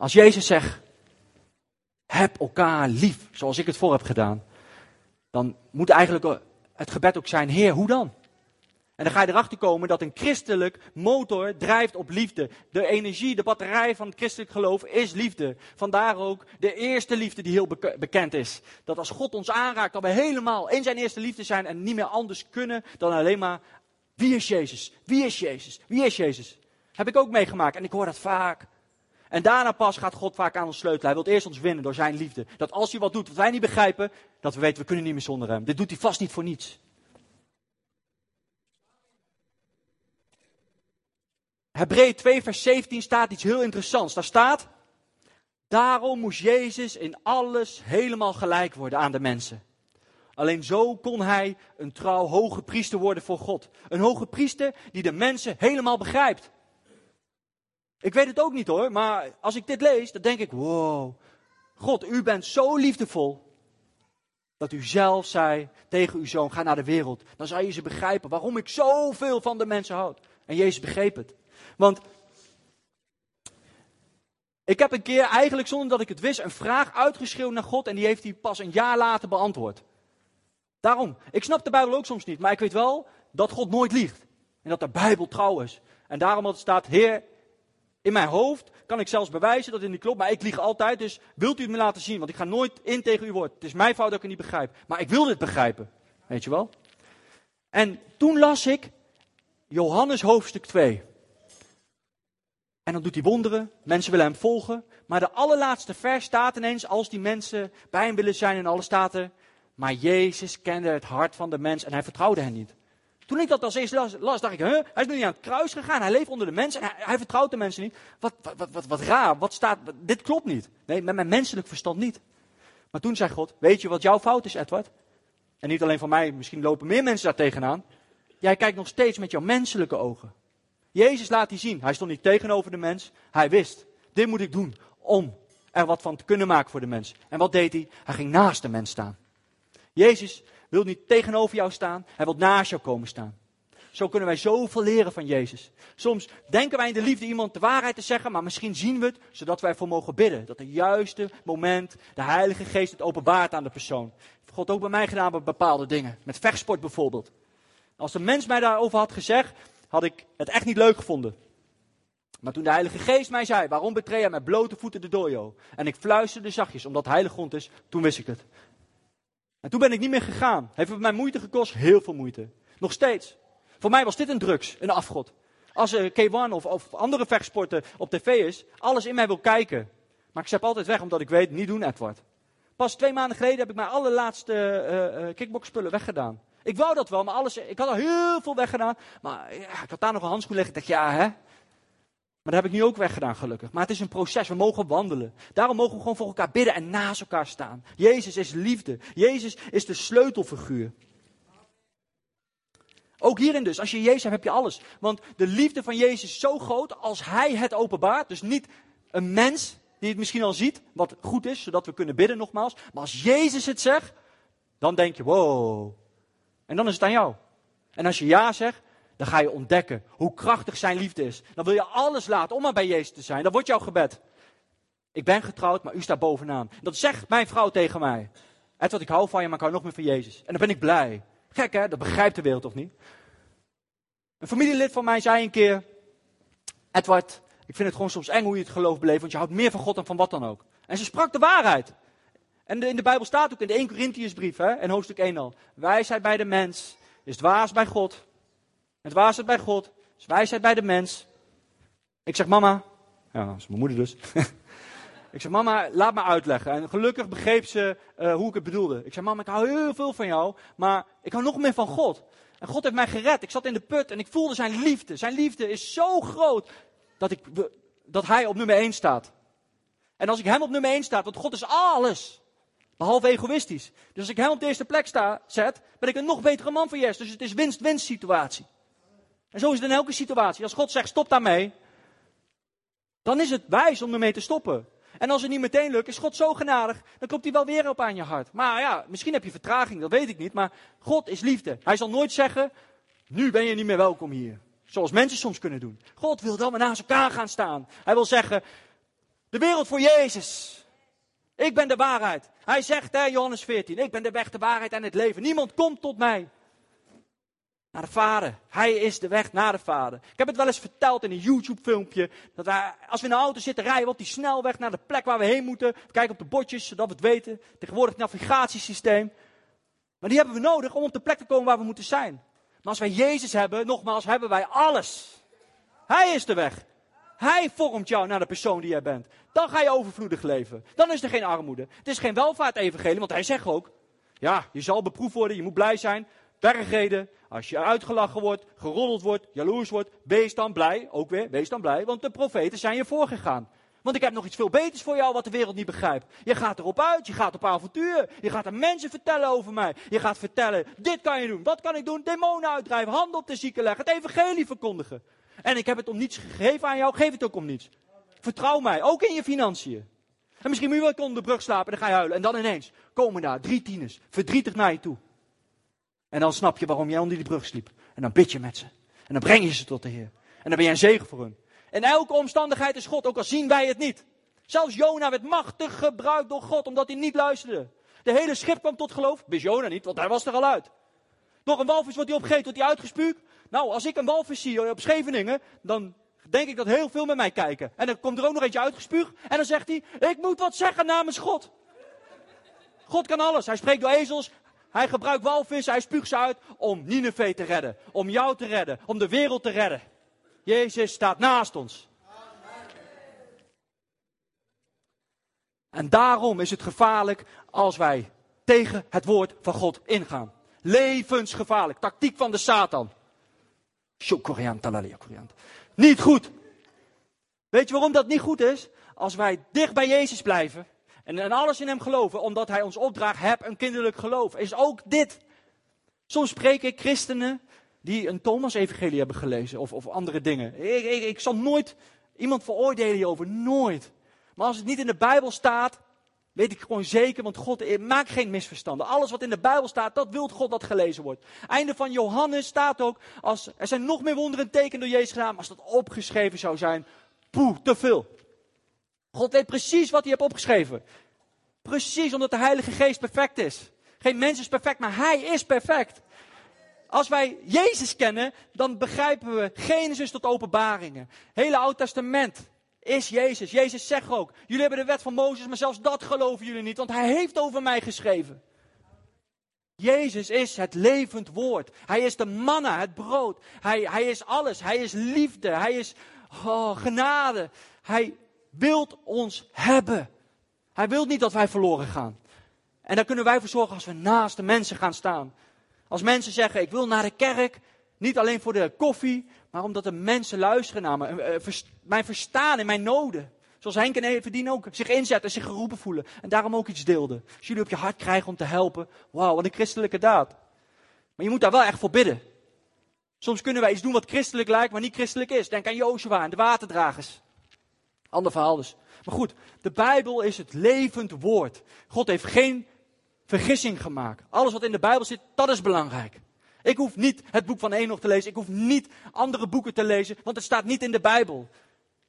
als Jezus zegt, heb elkaar lief, zoals ik het voor heb gedaan, dan moet eigenlijk het gebed ook zijn, Heer, hoe dan? En dan ga je erachter komen dat een christelijk motor drijft op liefde. De energie, de batterij van het christelijk geloof is liefde. Vandaar ook de eerste liefde die heel bekend is. Dat als God ons aanraakt, dat we helemaal in zijn eerste liefde zijn en niet meer anders kunnen dan alleen maar, wie is Jezus? Wie is Jezus? Wie is Jezus? Heb ik ook meegemaakt en ik hoor dat vaak. En daarna pas gaat God vaak aan ons sleutelen. Hij wil eerst ons winnen door zijn liefde. Dat als hij wat doet wat wij niet begrijpen, dat we weten we kunnen niet meer zonder hem. Dit doet hij vast niet voor niets. Hebreeën 2 vers 17 staat iets heel interessants. Daar staat, daarom moest Jezus in alles helemaal gelijk worden aan de mensen. Alleen zo kon hij een trouw hoge priester worden voor God. Een hoge priester die de mensen helemaal begrijpt. Ik weet het ook niet hoor, maar als ik dit lees, dan denk ik, wow, God, u bent zo liefdevol. Dat u zelf zei tegen uw zoon, ga naar de wereld. Dan zou je ze begrijpen waarom ik zoveel van de mensen houd. En Jezus begreep het. Want ik heb een keer eigenlijk zonder dat ik het wist een vraag uitgeschreeuwd naar God en die heeft hij pas een jaar later beantwoord. Daarom, ik snap de Bijbel ook soms niet, maar ik weet wel dat God nooit liegt. En dat de Bijbel trouw is. En daarom dat staat, Heer, in mijn hoofd kan ik zelfs bewijzen dat het niet klopt, maar ik lieg altijd. Dus wilt u het me laten zien? Want ik ga nooit in tegen uw woord. Het is mijn fout dat ik het niet begrijp. Maar ik wil dit begrijpen. Weet je wel? En toen las ik Johannes hoofdstuk 2. En dan doet hij wonderen. Mensen willen hem volgen. Maar de allerlaatste vers staat ineens, als die mensen bij hem willen zijn en alle staat er. Maar Jezus kende het hart van de mens en hij vertrouwde hen niet. Toen ik dat als eerst las, dacht ik, huh? hij is nu niet aan het kruis gegaan, hij leeft onder de mensen en hij, vertrouwt de mensen niet. Wat, wat, wat, wat, raar, wat staat, dit klopt niet. Nee, met mijn menselijk verstand niet. Maar toen zei God, weet je wat jouw fout is, Edward? En niet alleen van mij, misschien lopen meer mensen daar tegenaan. Jij kijkt nog steeds met jouw menselijke ogen. Jezus laat die zien. Hij stond niet tegenover de mens. Hij wist, dit moet ik doen om er wat van te kunnen maken voor de mens. En wat deed hij? Hij ging naast de mens staan. Jezus wil niet tegenover jou staan, hij wil naast jou komen staan. Zo kunnen wij zoveel leren van Jezus. Soms denken wij in de liefde iemand de waarheid te zeggen, maar misschien zien we het zodat wij voor mogen bidden. Dat het juiste moment de Heilige Geest het openbaart aan de persoon. Heeft God ook bij mij gedaan met bepaalde dingen. Met vechtsport bijvoorbeeld. Als de mens mij daarover had gezegd, had ik het echt niet leuk gevonden. Maar toen de Heilige Geest mij zei, waarom betreed jij met blote voeten de dojo? En ik fluisterde zachtjes, omdat heilig grond is, toen wist ik het. En toen ben ik niet meer gegaan. Heeft het mij moeite gekost? Heel veel moeite. Nog steeds. Voor mij was dit een drugs, een afgod. Als er K1 of, of andere vechtsporten op tv is, alles in mij wil kijken. Maar ik zet altijd weg, omdat ik weet, niet doen Edward. Pas twee maanden geleden heb ik mijn allerlaatste uh, uh, kickboxspullen weggedaan. Ik wou dat wel, maar alles, ik had al heel veel weggedaan. Maar ja, ik had daar nog een handschoen liggen. Ik dacht, ja hè. Maar dat heb ik nu ook weggedaan, gelukkig. Maar het is een proces, we mogen wandelen. Daarom mogen we gewoon voor elkaar bidden en naast elkaar staan. Jezus is liefde. Jezus is de sleutelfiguur. Ook hierin dus, als je Jezus hebt, heb je alles. Want de liefde van Jezus is zo groot als Hij het openbaart. Dus niet een mens die het misschien al ziet, wat goed is, zodat we kunnen bidden nogmaals. Maar als Jezus het zegt, dan denk je, wow. En dan is het aan jou. En als je ja zegt, dan ga je ontdekken hoe krachtig zijn liefde is. Dan wil je alles laten om maar bij Jezus te zijn. Dat wordt jouw gebed. Ik ben getrouwd, maar u staat bovenaan. Dat zegt mijn vrouw tegen mij. Wat ik hou van je, maar ik hou nog meer van Jezus. En dan ben ik blij. Gek hè, dat begrijpt de wereld toch niet? Een familielid van mij zei een keer, Edward, ik vind het gewoon soms eng hoe je het geloof beleeft, want je houdt meer van God dan van wat dan ook. En ze sprak de waarheid. En in de Bijbel staat ook in de 1 Corinthiërsbrief, hè, in hoofdstuk 1 al, wijsheid bij de mens is dwaas bij God. Het dwaasheid bij God is wijsheid bij de mens. Ik zeg, mama, ja, dat is mijn moeder dus. ik zeg, mama, laat me uitleggen. En gelukkig begreep ze uh, hoe ik het bedoelde. Ik zeg, mama, ik hou heel veel van jou, maar ik hou nog meer van God. En God heeft mij gered. Ik zat in de put en ik voelde zijn liefde. Zijn liefde is zo groot dat, ik, dat hij op nummer 1 staat. En als ik hem op nummer 1 sta, want God is alles. Behalve egoïstisch. Dus als ik hem op de eerste plek sta, zet, ben ik een nog betere man voor Jezus. Dus het is winst-winst situatie. En zo is het in elke situatie. Als God zegt stop daarmee, dan is het wijs om ermee te stoppen. En als het niet meteen lukt, is God zo genadig, dan klopt hij wel weer op aan je hart. Maar ja, misschien heb je vertraging, dat weet ik niet. Maar God is liefde. Hij zal nooit zeggen, nu ben je niet meer welkom hier. Zoals mensen soms kunnen doen. God wil dat we naast elkaar gaan staan. Hij wil zeggen, de wereld voor Jezus. Ik ben de waarheid. Hij zegt, hè, Johannes 14, ik ben de weg, de waarheid en het leven. Niemand komt tot mij. Naar de Vader. Hij is de weg naar de Vader. Ik heb het wel eens verteld in een YouTube-filmpje. Dat als we in de auto zitten, rijden we op die snelweg naar de plek waar we heen moeten. We kijken op de bordjes, zodat we het weten. Tegenwoordig het navigatiesysteem. Maar die hebben we nodig om op de plek te komen waar we moeten zijn. Maar als wij Jezus hebben, nogmaals, hebben wij alles. Hij is de weg. Hij vormt jou naar de persoon die jij bent. Dan ga je overvloedig leven. Dan is er geen armoede. Het is geen welvaart-evangelie, want hij zegt ook: ja, je zal beproefd worden, je moet blij zijn. Bergreden, als je uitgelachen wordt, geroddeld wordt, jaloers wordt, wees dan blij. Ook weer, wees dan blij, want de profeten zijn je voorgegaan. Want ik heb nog iets veel beters voor jou wat de wereld niet begrijpt. Je gaat erop uit, je gaat op avontuur. Je gaat aan mensen vertellen over mij. Je gaat vertellen, dit kan je doen, wat kan ik doen? Demonen uitdrijven, handen op de zieken leggen, het evangelie verkondigen. En ik heb het om niets gegeven aan jou, geef het ook om niets. Vertrouw mij, ook in je financiën. En misschien moet je wel onder de brug slapen en dan ga je huilen. En dan ineens komen daar drie tieners, verdrietig naar je toe. En dan snap je waarom jij onder die brug sliep. En dan bid je met ze. En dan breng je ze tot de Heer. En dan ben je een zegen voor hun. In elke omstandigheid is God, ook al zien wij het niet. Zelfs Jona werd machtig gebruikt door God, omdat hij niet luisterde. De hele schip kwam tot geloof. Bis Jona niet, want hij was er al uit. Nog een walvis wordt hij opgegeten, wordt hij uitgespuugd. Nou, als ik een walvis zie op Scheveningen, dan denk ik dat heel veel met mij kijken. En dan komt er ook nog eentje uitgespuugd. En dan zegt hij, ik moet wat zeggen namens God. God kan alles. Hij spreekt door ezels. Hij gebruikt walvissen. Hij spuugt ze uit om Nineveh te redden. Om jou te redden. Om de wereld te redden. Jezus staat naast ons. En daarom is het gevaarlijk als wij tegen het woord van God ingaan. Levensgevaarlijk. Tactiek van de Satan. Niet goed. Weet je waarom dat niet goed is? Als wij dicht bij Jezus blijven en alles in Hem geloven, omdat Hij ons opdraagt, heb een kinderlijk geloof, is ook dit. Soms spreek ik christenen die een Thomas-evangelie hebben gelezen of, of andere dingen. Ik, ik, ik zal nooit iemand veroordelen hierover, nooit. Maar als het niet in de Bijbel staat, Weet ik gewoon zeker, want God eh, maakt geen misverstanden. Alles wat in de Bijbel staat, dat wil God dat gelezen wordt. Einde van Johannes staat ook, als, er zijn nog meer wonderen teken door Jezus gedaan, als dat opgeschreven zou zijn, poeh, te veel. God weet precies wat hij heeft opgeschreven. Precies omdat de Heilige Geest perfect is. Geen mens is perfect, maar hij is perfect. als wij Jezus kennen, dan begrijpen we Genesis tot openbaringen. Hele Oud Testament is Jezus. Jezus zegt ook, jullie hebben de wet van Mozes, maar zelfs dat geloven jullie niet, want hij heeft over mij geschreven. Jezus is het levend woord. Hij is de manna, het brood. Hij, hij is alles. Hij is liefde. Hij is oh, genade. Hij wilt ons hebben. Hij wil niet dat wij verloren gaan. En daar kunnen wij voor zorgen als we naast de mensen gaan staan. Als mensen zeggen, ik wil naar de kerk, niet alleen voor de koffie, maar omdat de mensen luisteren naar me, eh, mijn verstaan in mijn noden. Zoals Henk en Everdien ook zich inzetten, zich geroepen voelen. En daarom ook iets deelden. Als jullie op je hart krijgen om te helpen. Wauw, wat een christelijke daad. Maar je moet daar wel echt voor bidden. Soms kunnen wij iets doen wat christelijk lijkt, maar niet christelijk is. Denk aan Joshua en de waterdragers. Ander verhaal dus. Maar goed, de Bijbel is het levend woord. God heeft geen vergissing gemaakt. Alles wat in de Bijbel zit, dat is belangrijk. Ik hoef niet het boek van Enoch te lezen. Ik hoef niet andere boeken te lezen, want het staat niet in de Bijbel.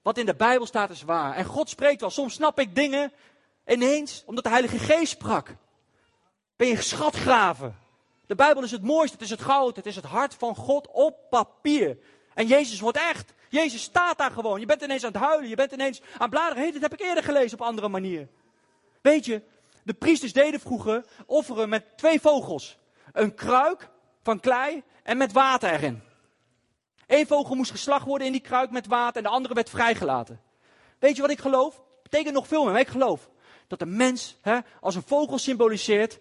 Wat in de Bijbel staat is waar. En God spreekt wel. Soms snap ik dingen ineens omdat de Heilige Geest sprak. Ben je schatgraven. De Bijbel is het mooiste, het is het goud, het is het hart van God op papier. En Jezus wordt echt. Jezus staat daar gewoon. Je bent ineens aan het huilen, je bent ineens aan het bladeren. Hé, dit heb ik eerder gelezen op andere manier. Weet je, de priesters deden vroeger offeren met twee vogels. Een kruik van klei en met water erin. Eén vogel moest geslacht worden in die kruik met water en de andere werd vrijgelaten. Weet je wat ik geloof? Betekent nog veel meer, maar ik geloof dat de mens hè, als een vogel symboliseert.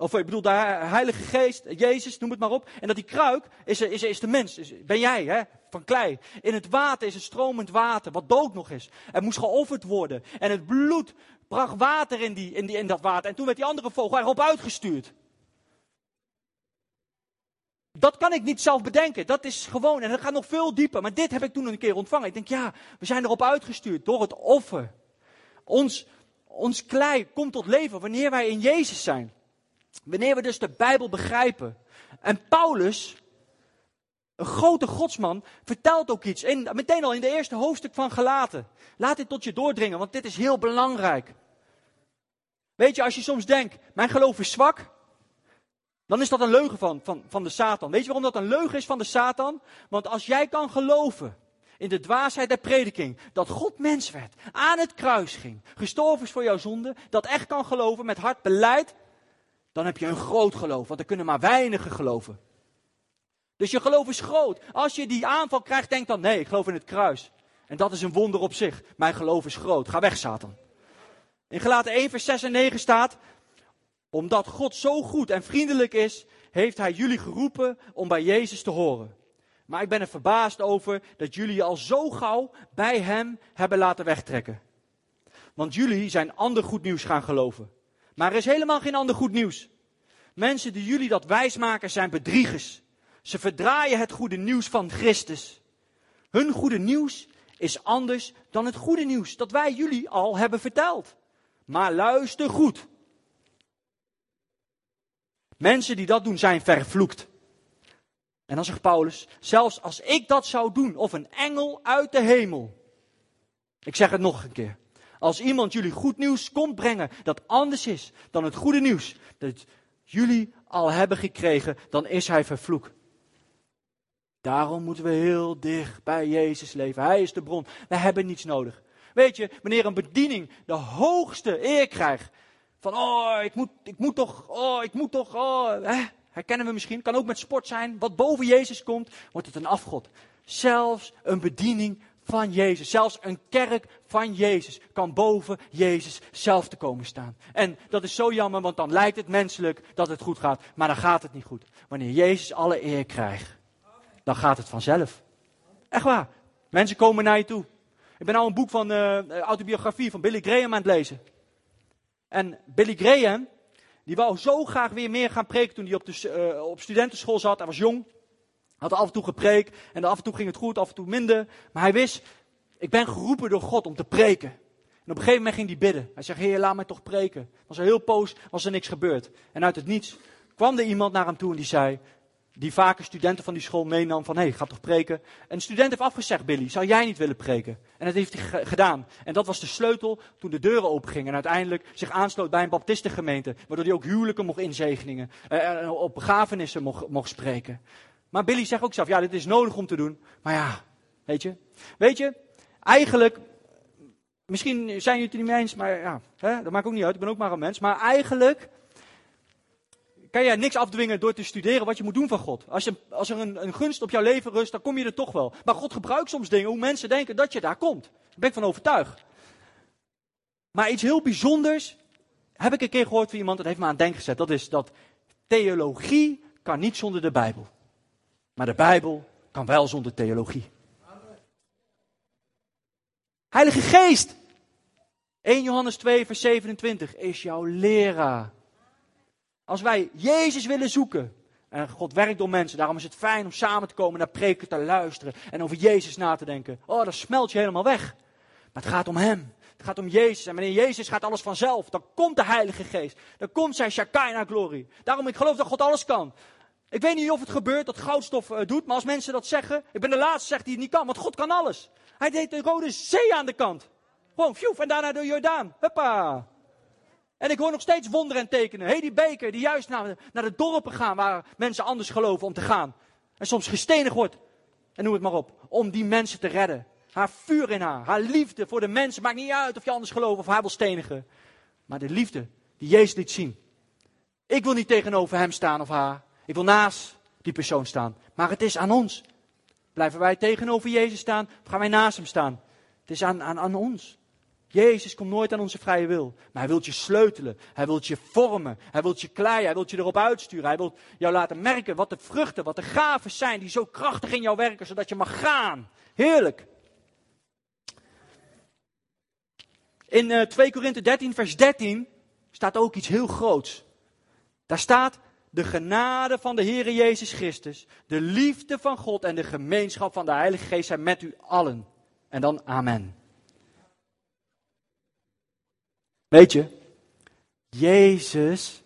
Of ik bedoel, de Heilige Geest, Jezus, noem het maar op. En dat die kruik is, is, is de mens, ben jij, hè, van klei. In het water is het stromend water, wat dood nog is. Er moest geofferd worden. En het bloed bracht water in, die, in, die, in dat water. En toen werd die andere vogel erop uitgestuurd. Dat kan ik niet zelf bedenken. Dat is gewoon. En dat gaat nog veel dieper. Maar dit heb ik toen een keer ontvangen. Ik denk, ja, we zijn erop uitgestuurd door het offer. Ons, ons klei komt tot leven wanneer wij in Jezus zijn. Wanneer we dus de Bijbel begrijpen. En Paulus, een grote godsman, vertelt ook iets. In, meteen al in de eerste hoofdstuk van Galaten. Laat dit tot je doordringen, want dit is heel belangrijk. Weet je, als je soms denkt, mijn geloof is zwak dan is dat een leugen van, van, van de Satan. Weet je waarom dat een leugen is van de Satan? Want als jij kan geloven in de dwaasheid der prediking, dat God mens werd, aan het kruis ging, gestorven is voor jouw zonde, dat echt kan geloven met hart beleid, dan heb je een groot geloof, want er kunnen maar weinigen geloven. Dus je geloof is groot. Als je die aanval krijgt, denk dan, nee, ik geloof in het kruis. En dat is een wonder op zich. Mijn geloof is groot. Ga weg, Satan. In Gelaten 1, vers 6 en 9 staat, omdat God zo goed en vriendelijk is, heeft Hij jullie geroepen om bij Jezus te horen. Maar ik ben er verbaasd over dat jullie je al zo gauw bij Hem hebben laten wegtrekken. Want jullie zijn ander goed nieuws gaan geloven. Maar er is helemaal geen ander goed nieuws. Mensen die jullie dat wijsmaken zijn bedriegers. Ze verdraaien het goede nieuws van Christus. Hun goede nieuws is anders dan het goede nieuws dat wij jullie al hebben verteld. Maar luister goed. Mensen die dat doen zijn vervloekt. En dan zegt Paulus, zelfs als ik dat zou doen, of een engel uit de hemel. Ik zeg het nog een keer. Als iemand jullie goed nieuws komt brengen dat anders is dan het goede nieuws dat jullie al hebben gekregen, dan is hij vervloekt. Daarom moeten we heel dicht bij Jezus leven. Hij is de bron. We hebben niets nodig. Weet je, wanneer een bediening de hoogste eer krijgt, van, oh, ik moet, ik moet toch, oh, ik moet toch, oh. Hè? Herkennen we misschien, kan ook met sport zijn. Wat boven Jezus komt, wordt het een afgod. Zelfs een bediening van Jezus, zelfs een kerk van Jezus kan boven Jezus zelf te komen staan. En dat is zo jammer, want dan lijkt het menselijk dat het goed gaat, maar dan gaat het niet goed. Wanneer Jezus alle eer krijgt, dan gaat het vanzelf. Echt waar. Mensen komen naar je toe. Ik ben al een boek van uh, autobiografie van Billy Graham aan het lezen. En Billy Graham, die wou zo graag weer meer gaan preken toen hij op, de, uh, op studentenschool zat. Hij was jong, had af en toe gepreekt en af en toe ging het goed, af en toe minder. Maar hij wist, ik ben geroepen door God om te preken. En op een gegeven moment ging hij bidden. Hij zegt, heer, laat mij toch preken. Was er heel poos, was er niks gebeurd. En uit het niets kwam er iemand naar hem toe en die zei, die vaker studenten van die school meenam van, hé, hey, ga toch preken. een student heeft afgezegd, Billy, zou jij niet willen preken? En dat heeft hij gedaan. En dat was de sleutel toen de deuren opengingen en uiteindelijk zich aansloot bij een baptistengemeente, waardoor hij ook huwelijken mocht inzegeningen, uh, op begrafenissen mocht, mocht spreken. Maar Billy zegt ook zelf, ja, dit is nodig om te doen, maar ja, weet je. Weet je, eigenlijk, misschien zijn jullie het niet eens, maar ja, hè, dat maakt ook niet uit, ik ben ook maar een mens, maar eigenlijk kan jij niks afdwingen door te studeren wat je moet doen van God. Als, je, als er een, een, gunst op jouw leven rust, dan kom je er toch wel. Maar God gebruikt soms dingen hoe mensen denken dat je daar komt. Daar ben ik van overtuigd. Maar iets heel bijzonders heb ik een keer gehoord van iemand, dat heeft me aan het denken gezet. Dat is dat theologie kan niet zonder de Bijbel. Maar de Bijbel kan wel zonder theologie. Heilige Geest. 1 Johannes 2, vers 27 is jouw leraar. Als wij Jezus willen zoeken, en God werkt door mensen, daarom is het fijn om samen te komen naar preken te luisteren en over Jezus na te denken. Oh, dan smelt je helemaal weg. Maar het gaat om Hem. Het gaat om Jezus. En wanneer Jezus gaat alles vanzelf. Dan komt de Heilige Geest. Dan komt zijn Shekinah glorie. Daarom, ik geloof dat God alles kan. Ik weet niet of het gebeurt dat goudstof uh, doet, maar als mensen dat zeggen, ik ben de laatste zegt die het niet kan, want God kan alles. Hij deed de Rode Zee aan de kant. Gewoon, fjoef, en daarna de Jordaan. Huppa. En ik hoor nog steeds wonderen en tekenen. Hé, die beker die juist naar, naar de dorpen gaan waar mensen anders geloven om te gaan. En soms gestenigd wordt. En noem het maar op. Om die mensen te redden. Haar vuur in haar. Haar liefde voor de mensen. Maakt niet uit of je anders gelooft of haar wil stenigen. Maar de liefde die Jezus liet zien. Ik wil niet tegenover hem staan of haar. Ik wil naast die persoon staan. Maar het is aan ons. Blijven wij tegenover Jezus staan of gaan wij naast hem staan? Het is aan, aan, aan ons. Jezus komt nooit aan onze vrije wil. Maar hij wil je sleutelen. Hij wil je vormen. Hij wil je kleien. Hij wil je erop uitsturen. Hij wil jou laten merken wat de vruchten, wat de gaven zijn die zo krachtig in jou werken, zodat je mag gaan. Heerlijk. In uh, 2 Korinthe 13, vers 13 staat ook iets heel groots. Daar staat de genade van de Heere Jezus Christus, de liefde van God en de gemeenschap van de Heilige Geest zijn met u allen. En dan amen. Weet je, Jezus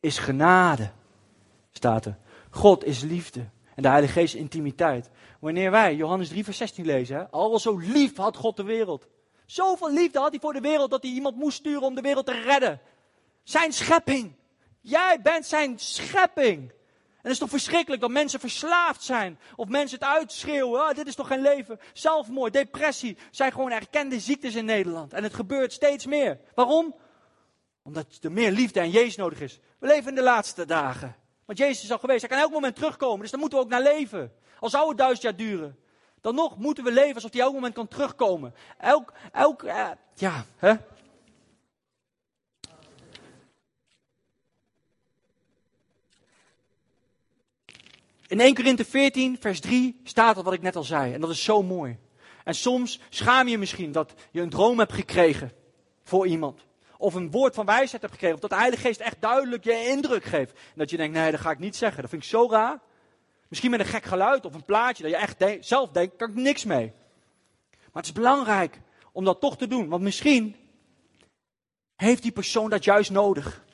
is genade, staat er. God is liefde. En de Heilige Geest intimiteit. Wanneer wij Johannes 3, vers 16 lezen, al zo lief had God de wereld. Zoveel liefde had hij voor de wereld dat hij iemand moest sturen om de wereld te redden. Zijn schepping. Jij bent zijn schepping. En het is toch verschrikkelijk dat mensen verslaafd zijn. Of mensen het uitschreeuwen. Ah, dit is toch geen leven. Zelfmoord, depressie. zijn gewoon erkende ziektes in Nederland. En het gebeurt steeds meer. Waarom? Omdat er meer liefde en Jezus nodig is. We leven in de laatste dagen. Want Jezus is al geweest. Hij kan elk moment terugkomen. Dus daar moeten we ook naar leven. Al zou het duizend jaar duren. Dan nog moeten we leven alsof hij elk moment kan terugkomen. Elk, elk, eh, ja, hè? In 1 Korinthe 14, vers 3 staat er wat ik net al zei. En dat is zo mooi. En soms schaam je misschien dat je een droom hebt gekregen voor iemand. Of een woord van wijsheid hebt gekregen. Of dat de Heilige Geest echt duidelijk je indruk geeft. En dat je denkt, nee, dat ga ik niet zeggen. Dat vind ik zo raar. Misschien met een gek geluid of een plaatje dat je echt zelf denkt, kan ik niks mee. Maar het is belangrijk om dat toch te doen. Want misschien heeft die persoon dat juist nodig.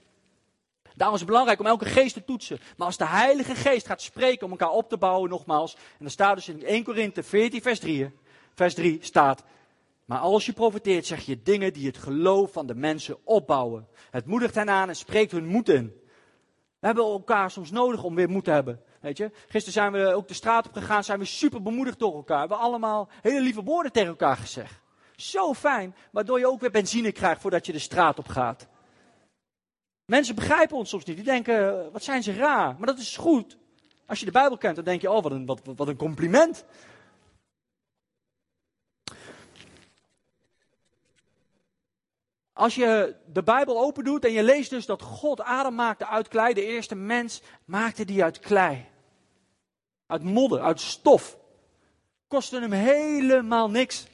Daarom is het belangrijk om elke geest te toetsen. Maar als de Heilige Geest gaat spreken om elkaar op te bouwen, nogmaals. En dan staat dus in 1 Korinthe 14, vers 3, vers 3 staat. Maar als je profiteert, zeg je dingen die het geloof van de mensen opbouwen. Het moedigt hen aan en spreekt hun moed in. We hebben elkaar soms nodig om weer moed te hebben. Weet je? Gisteren zijn we ook de straat op gegaan, zijn we super bemoedigd door elkaar. We hebben allemaal hele lieve woorden tegen elkaar gezegd. Zo fijn, waardoor je ook weer benzine krijgt voordat je de straat op gaat. Mensen begrijpen ons soms niet. Die denken, wat zijn ze raar. Maar dat is goed. Als je de Bijbel kent, dan denk je, oh, wat een, wat, wat een compliment. Als je de Bijbel open doet en je leest dus dat God Adam maakte uit klei, de eerste mens maakte die uit klei. Uit modder, uit stof. Kostte hem helemaal niks.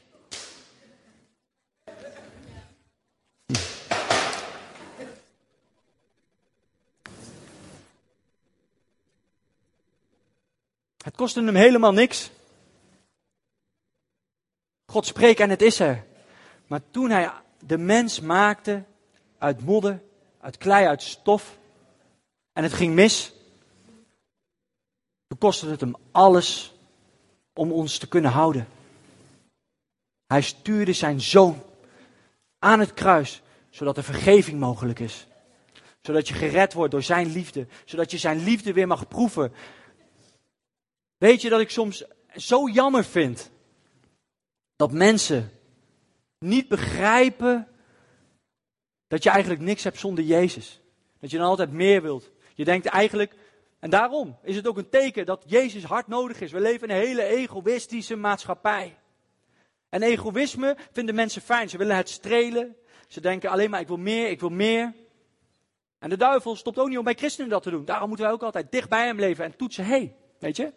Het kostte hem helemaal niks. God spreekt en het is er. Maar toen hij de mens maakte uit modder, uit klei, uit stof, en het ging mis, Toen kostte het hem alles om ons te kunnen houden. Hij stuurde zijn zoon aan het kruis, zodat er vergeving mogelijk is. Zodat je gered wordt door zijn liefde. Zodat je zijn liefde weer mag proeven. Weet je dat ik soms zo jammer vind dat mensen niet begrijpen dat je eigenlijk niks hebt zonder Jezus. Dat je dan altijd meer wilt. Je denkt eigenlijk, en daarom is het ook een teken dat Jezus hard nodig is. We leven in een hele egoïstische maatschappij. En egoïsme vinden mensen fijn. Ze willen het strelen. Ze denken alleen maar ik wil meer, ik wil meer. En de duivel stopt ook niet om bij christenen dat te doen. Daarom moeten wij ook altijd dicht bij hem leven en toetsen. Hey, weet je?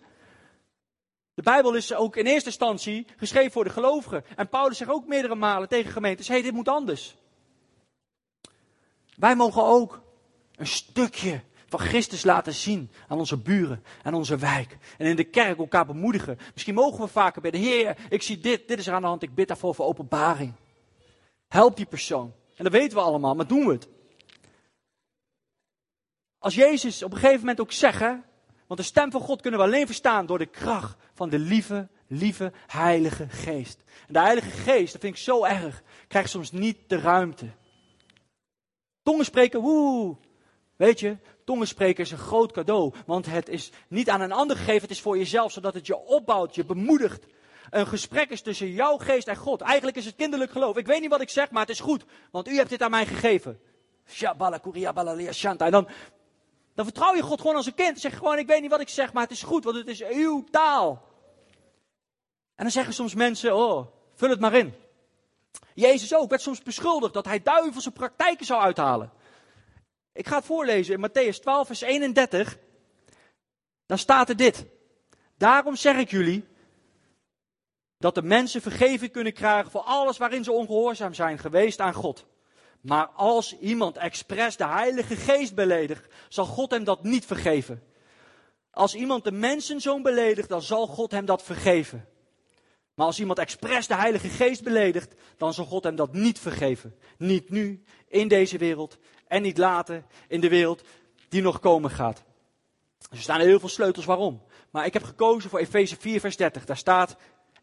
De Bijbel is ook in eerste instantie geschreven voor de gelovigen. En Paulus zegt ook meerdere malen tegen gemeentes: hé, hey, dit moet anders. Wij mogen ook een stukje van Christus laten zien aan onze buren en onze wijk. En in de kerk elkaar bemoedigen. Misschien mogen we vaker bij de Heer, ik zie dit, dit is er aan de hand, ik bid daarvoor voor openbaring. Help die persoon. En dat weten we allemaal, maar doen we het. Als Jezus op een gegeven moment ook zegt, want de stem van God kunnen we alleen verstaan door de kracht van de lieve, lieve Heilige Geest. En de Heilige Geest, dat vind ik zo erg, krijgt soms niet de ruimte. Tongen spreken, woe. Weet je, tongen spreken is een groot cadeau. Want het is niet aan een ander gegeven, het is voor jezelf, zodat het je opbouwt, je bemoedigt. Een gesprek is tussen jouw geest en God. Eigenlijk is het kinderlijk geloof. Ik weet niet wat ik zeg, maar het is goed, want u hebt dit aan mij gegeven. En dan, dan vertrouw je God gewoon als een kind. Zeg gewoon, ik weet niet wat ik zeg, maar het is goed, want het is uw taal. En dan zeggen soms mensen, oh, vul het maar in. Jezus ook werd soms beschuldigd dat hij duivelse praktijken zou uithalen. Ik ga het voorlezen in Matthäus 12, vers 31. Dan staat er dit. Daarom zeg ik jullie dat de mensen vergeving kunnen krijgen voor alles waarin ze ongehoorzaam zijn geweest aan God. Maar als iemand expres de Heilige Geest beledigt, zal God hem dat niet vergeven. Als iemand de mensenzoon beledigt, dan zal God hem dat vergeven. Maar als iemand expres de Heilige Geest beledigt, dan zal God hem dat niet vergeven. Niet nu, in deze wereld, en niet later, in de wereld die nog komen gaat. er staan heel veel sleutels waarom. Maar ik heb gekozen voor Efeze 4, vers 30. Daar staat,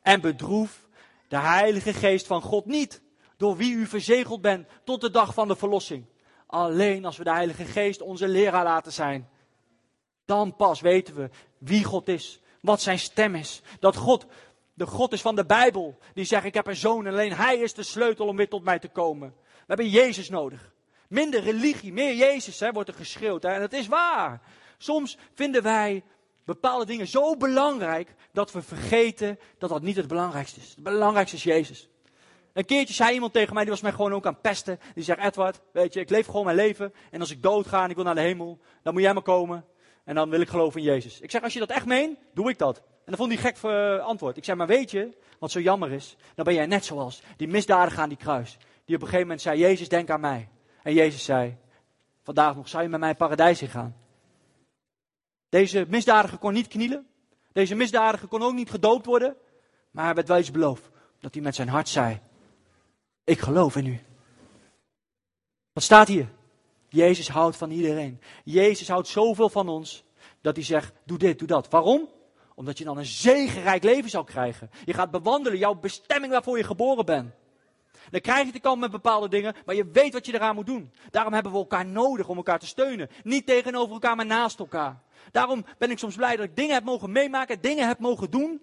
en bedroef de Heilige Geest van God niet, door wie u verzegeld bent tot de dag van de verlossing. Alleen als we de Heilige Geest onze leraar laten zijn, dan pas weten we wie God is, wat zijn stem is. Dat God de God is van de Bijbel. Die zegt, ik heb een zoon en alleen hij is de sleutel om weer tot mij te komen. We hebben Jezus nodig. Minder religie, meer Jezus, hè, wordt er geschreeuwd. Hè? En dat is waar. Soms vinden wij bepaalde dingen zo belangrijk dat we vergeten dat dat niet het belangrijkste is. Het belangrijkste is Jezus. Een keertje zei iemand tegen mij, die was mij gewoon ook aan pesten. Die zegt, Edward, weet je, ik leef gewoon mijn leven. En als ik dood ga en ik wil naar de hemel, dan moet jij maar komen. En dan wil ik geloven in Jezus. Ik zeg, als je dat echt meent, doe ik dat. En dan vond hij gek voor antwoord. Ik zei, maar weet je, wat zo jammer is? Dan ben jij net zoals die misdadiger aan die kruis. Die op een gegeven moment zei, Jezus, denk aan mij. En Jezus zei, vandaag nog, zou je met mij paradijs ingaan? Deze misdadiger kon niet knielen. Deze misdadiger kon ook niet gedoopt worden. Maar hij werd wel iets beloofd. Dat hij met zijn hart zei, ik geloof in u. Wat staat hier? Jezus houdt van iedereen. Jezus houdt zoveel van ons dat hij zegt: doe dit, doe dat. Waarom? Omdat je dan een zegenrijk leven zal krijgen. Je gaat bewandelen, jouw bestemming waarvoor je geboren bent. Dan krijg je te komen met bepaalde dingen, maar je weet wat je eraan moet doen. Daarom hebben we elkaar nodig om elkaar te steunen. Niet tegenover elkaar, maar naast elkaar. Daarom ben ik soms blij dat ik dingen heb mogen meemaken, dingen heb mogen doen.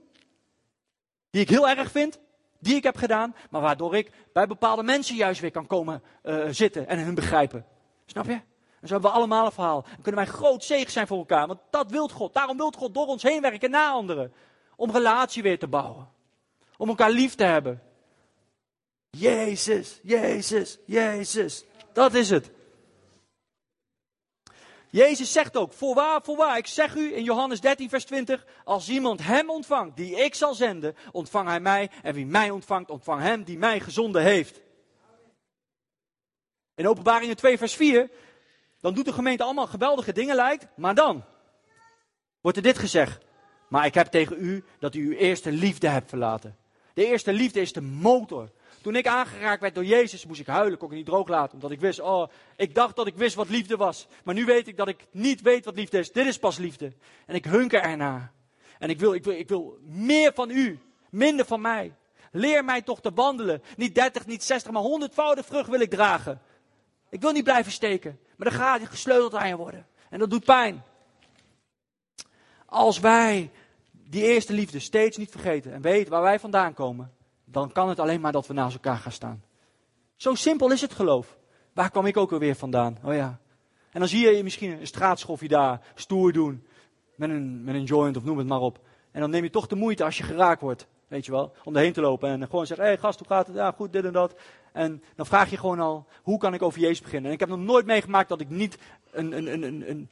Die ik heel erg vind, die ik heb gedaan, maar waardoor ik bij bepaalde mensen juist weer kan komen uh, zitten en hun begrijpen. Snap je? En zo hebben we allemaal een verhaal. En kunnen wij groot zegen zijn voor elkaar. Want dat wil God. Daarom wil God door ons heen werken naar anderen. Om relatie weer te bouwen. Om elkaar lief te hebben. Jezus, Jezus, Jezus. Dat is het. Jezus zegt ook, voorwaar, voorwaar, ik zeg u in Johannes 13, vers 20, als iemand hem ontvangt, die ik zal zenden, ontvang hij mij. En wie mij ontvangt, ontvang hem die mij gezonden heeft. In openbaringen 2 vers 4, dan doet de gemeente allemaal geweldige dingen lijkt, maar dan wordt er dit gezegd. Maar ik heb tegen u dat u uw eerste liefde hebt verlaten. De eerste liefde is de motor Toen ik aangeraakt werd door Jezus, moest ik huilen, kon ik niet droog laten. Omdat ik wist, oh, ik dacht dat ik wist wat liefde was. Maar nu weet ik dat ik niet weet wat liefde is. Dit is pas liefde. En ik hunker ernaar. En ik wil, ik wil, ik wil meer van u, minder van mij. Leer mij toch te wandelen. Niet 30, niet 60, maar honderdvoudig vrucht wil ik dragen. Ik wil niet blijven steken. Maar dan gaat gesleuteld aan je worden. En dat doet pijn. Als wij die eerste liefde steeds niet vergeten en weten waar wij vandaan komen, dan kan het alleen maar dat we naast elkaar gaan staan. Zo simpel is het geloof. Waar kwam ik ook alweer vandaan? Oh ja. En dan zie je misschien een straatschoffie daar stoer doen. Met een, met een joint of noem het maar op. En dan neem je toch de moeite als je geraakt wordt. Weet je wel. Om erheen te lopen en gewoon zeggen: hé hey, gast, hoe gaat het? Ja, goed, dit en dat. En dan vraag je gewoon al: hoe kan ik over Jezus beginnen? En ik heb nog nooit meegemaakt dat ik niet een, een, een, een,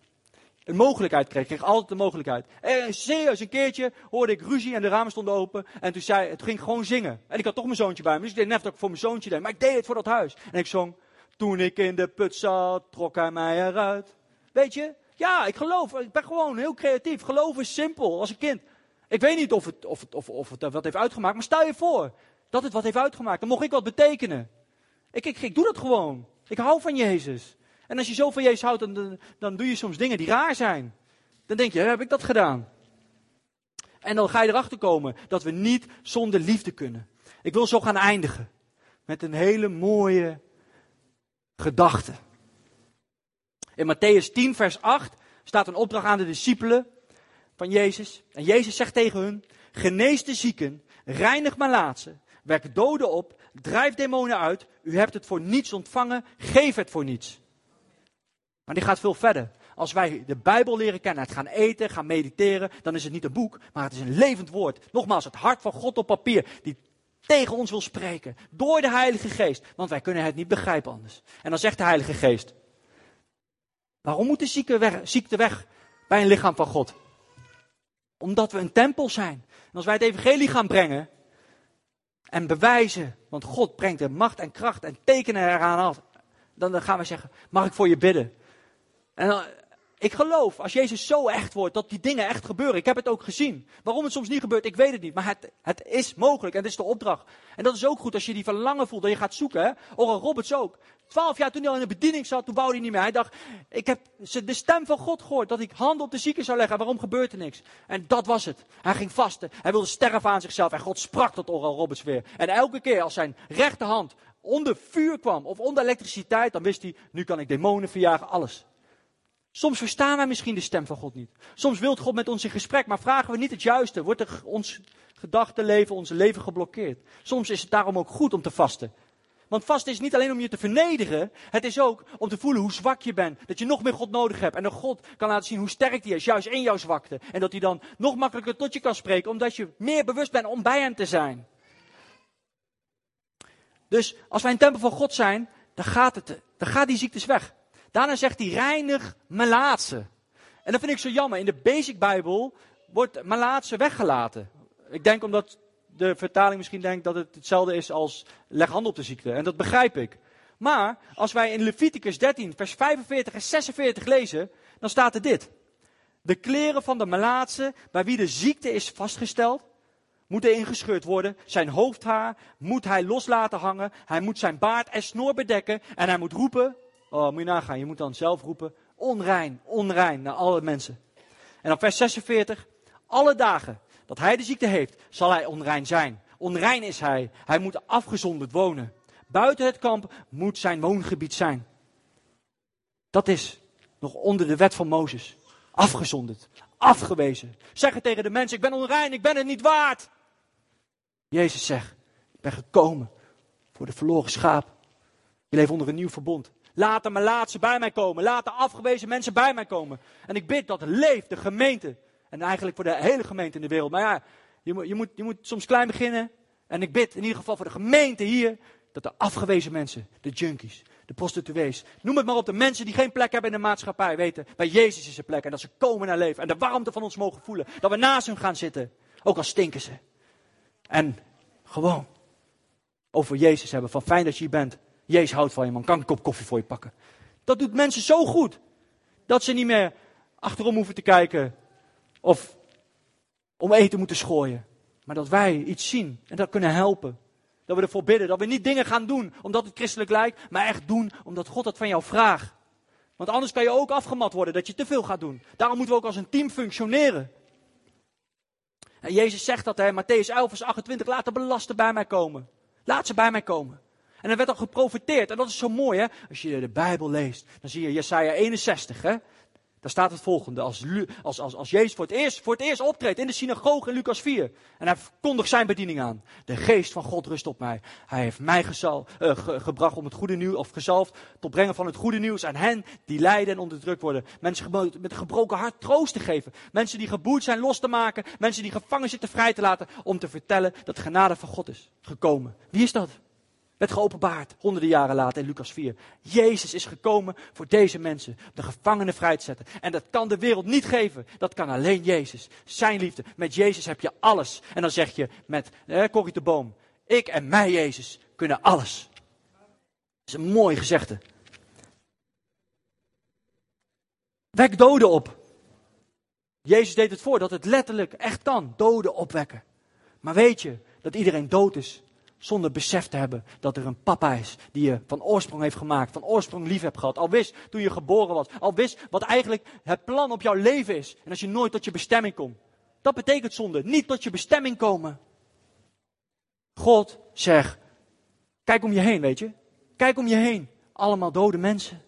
een mogelijkheid kreeg. Ik kreeg altijd de mogelijkheid. En serieus, een keertje hoorde ik ruzie en de ramen stonden open. En toen zei het ging gewoon zingen. En ik had toch mijn zoontje bij me. Dus ik deed net dat ik voor mijn zoontje deed. Maar ik deed het voor dat huis. En ik zong. Toen ik in de put zat, trok hij mij eruit. Weet je? Ja, ik geloof. Ik ben gewoon heel creatief. Geloof is simpel. Als een kind. Ik weet niet of het, of het, of, of het wat heeft uitgemaakt. Maar stel je voor dat het wat heeft uitgemaakt. Dan mocht ik wat betekenen. Ik, ik, ik doe dat gewoon. Ik hou van Jezus. En als je zo van Jezus houdt, dan, dan doe je soms dingen die raar zijn. Dan denk je, heb ik dat gedaan? En dan ga je erachter komen dat we niet zonder liefde kunnen. Ik wil zo gaan eindigen met een hele mooie gedachte. In Matthäus 10, vers 8 staat een opdracht aan de discipelen van Jezus. En Jezus zegt tegen hun: Genees de zieken, reinig malaatsen, werk doden op, drijf demonen uit. U hebt het voor niets ontvangen, geef het voor niets. Maar die gaat veel verder. Als wij de Bijbel leren kennen, het gaan eten, gaan mediteren, dan is het niet een boek, maar het is een levend woord. Nogmaals, het hart van God op papier, die tegen ons wil spreken. Door de Heilige Geest. Want wij kunnen het niet begrijpen anders. En dan zegt de Heilige Geest. Waarom moet de ziekte weg, bij een lichaam van God? Omdat we een tempel zijn. En als wij het evangelie gaan brengen en bewijzen, want God brengt de macht en kracht en tekenen eraan af, dan gaan we zeggen, mag ik voor je bidden? En ik geloof, als Jezus zo echt wordt, dat die dingen echt gebeuren. Ik heb het ook gezien. Waarom het soms niet gebeurt, ik weet het niet. Maar het, het is mogelijk en het is de opdracht. En dat is ook goed als je die verlangen voelt, dat je gaat zoeken. Hè? Oral Roberts ook. Twaalf jaar toen hij al in de bediening zat, toen bouwde hij niet meer. Hij dacht, ik heb de stem van God gehoord, dat ik handen op de zieken zou leggen. Waarom gebeurt er niks? En dat was het. Hij ging vasten. Hij wilde sterven aan zichzelf. En God sprak tot Oral Roberts weer. En elke keer als zijn rechterhand onder vuur kwam of onder elektriciteit, dan wist hij, nu kan ik demonen verjagen, alles. Soms verstaan wij misschien de stem van God niet. Soms wil God met ons in gesprek, maar vragen we niet het juiste. Wordt er ons gedachtenleven, ons leven geblokkeerd. Soms is het daarom ook goed om te vasten. Want vasten is niet alleen om je te vernederen, het is ook om te voelen hoe zwak je bent. Dat je nog meer God nodig hebt. En dat God kan laten zien hoe sterk hij is, juist in jouw zwakte. En dat hij dan nog makkelijker tot je kan spreken, omdat je meer bewust bent om bij hem te zijn. Dus als wij een tempel van God zijn, dan gaat, het, dan gaat die ziektes weg. Daarna zegt hij reinig melaatse. En dat vind ik zo jammer. In de Basic Bijbel wordt melaatse weggelaten. Ik denk omdat de vertaling misschien denkt dat het hetzelfde is als leg hand op de ziekte. En dat begrijp ik. Maar als wij in Leviticus 13, vers 45 en 46 lezen, dan staat er dit. De kleren van de melaatse, bij wie de ziekte is vastgesteld, moeten ingescheurd worden. Zijn hoofdhaar moet hij los laten hangen. Hij moet zijn baard en snor bedekken. En hij moet roepen, Oh, moet je nagaan. Je moet dan zelf roepen, onrein, onrein naar alle mensen. En dan vers 46. Alle dagen dat hij de ziekte heeft, zal hij onrein zijn. Onrein is hij. Hij moet afgezonderd wonen. Buiten het kamp moet zijn woongebied zijn. Dat is nog onder de wet van Mozes. Afgezonderd. Afgewezen. Zeg het tegen de mensen, ik ben onrein, ik ben het niet waard. Jezus zegt, ik ben gekomen voor de verloren schaap. Je leeft onder een nieuw verbond. Laat de laatste bij mij komen. Laat de afgewezen mensen bij mij komen. En ik bid dat leeft de gemeente. En eigenlijk voor de hele gemeente in de wereld. Maar ja, je moet, je moet, je moet soms klein beginnen. En ik bid in ieder geval voor de gemeente hier. Dat de afgewezen mensen, de junkies, de prostituees. Noem het maar op, de mensen die geen plek hebben in de maatschappij. Weten, bij Jezus is er plek. En dat ze komen naar leven. En de warmte van ons mogen voelen. Dat we naast hun gaan zitten. Ook al stinken ze. En gewoon over Jezus hebben. Van fijn dat je hier bent. Jezus houdt van je man, kan een kop koffie voor je pakken. Dat doet mensen zo goed. Dat ze niet meer achterom hoeven te kijken. Of om eten moeten schooien. Maar dat wij iets zien en dat kunnen helpen. Dat we ervoor bidden. Dat we niet dingen gaan doen omdat het christelijk lijkt, maar echt doen omdat God het van jou vraagt. Want anders kan je ook afgemat worden dat je te veel gaat doen. Daarom moeten we ook als een team functioneren. En Jezus zegt dat, hè, Matthäus 11, vers 28, laat de belasten bij mij komen. Laat ze bij mij komen. En er werd al geprofiteerd. En dat is zo mooi, hè. Als je de Bijbel leest, dan zie je Jesaja 61, hè. Daar staat het volgende. Als, als, als, als Jezus voor het, eerst, voor het eerst optreedt in de synagoge in Lucas 4. En hij kondigt zijn bediening aan. De geest van God rust op mij. Hij heeft mij gezal, uh, gebracht om het goede nieuws, of gezalfd, tot brengen van het goede nieuws aan hen die lijden en onderdrukt worden. Mensen met een gebroken hart troost te geven. Mensen die geboeid zijn los te maken. Mensen die gevangen zitten vrij te laten. Om te vertellen dat de genade van God is gekomen. Wie is dat? Werd geopenbaard honderden jaren later in Lucas 4. Jezus is gekomen voor deze mensen, de gevangenen vrij te zetten. En dat kan de wereld niet geven. Dat kan alleen Jezus. Zijn liefde. Met Jezus heb je alles. En dan zeg je met eh, Corrie de Boom, ik en mij Jezus kunnen alles. Dat is een mooi gezegde. Wek doden op. Jezus deed het voor dat het letterlijk echt kan, doden opwekken. Maar weet je dat iedereen dood is zonder besef te hebben dat er een papa is die je van oorsprong heeft gemaakt, van oorsprong lief hebt gehad. Al wist toen je geboren was, al wist wat eigenlijk het plan op jouw leven is. En als je nooit tot je bestemming komt. Dat betekent zonde, niet tot je bestemming komen. God zegt, kijk om je heen, weet je. Kijk om je heen. Allemaal dode mensen.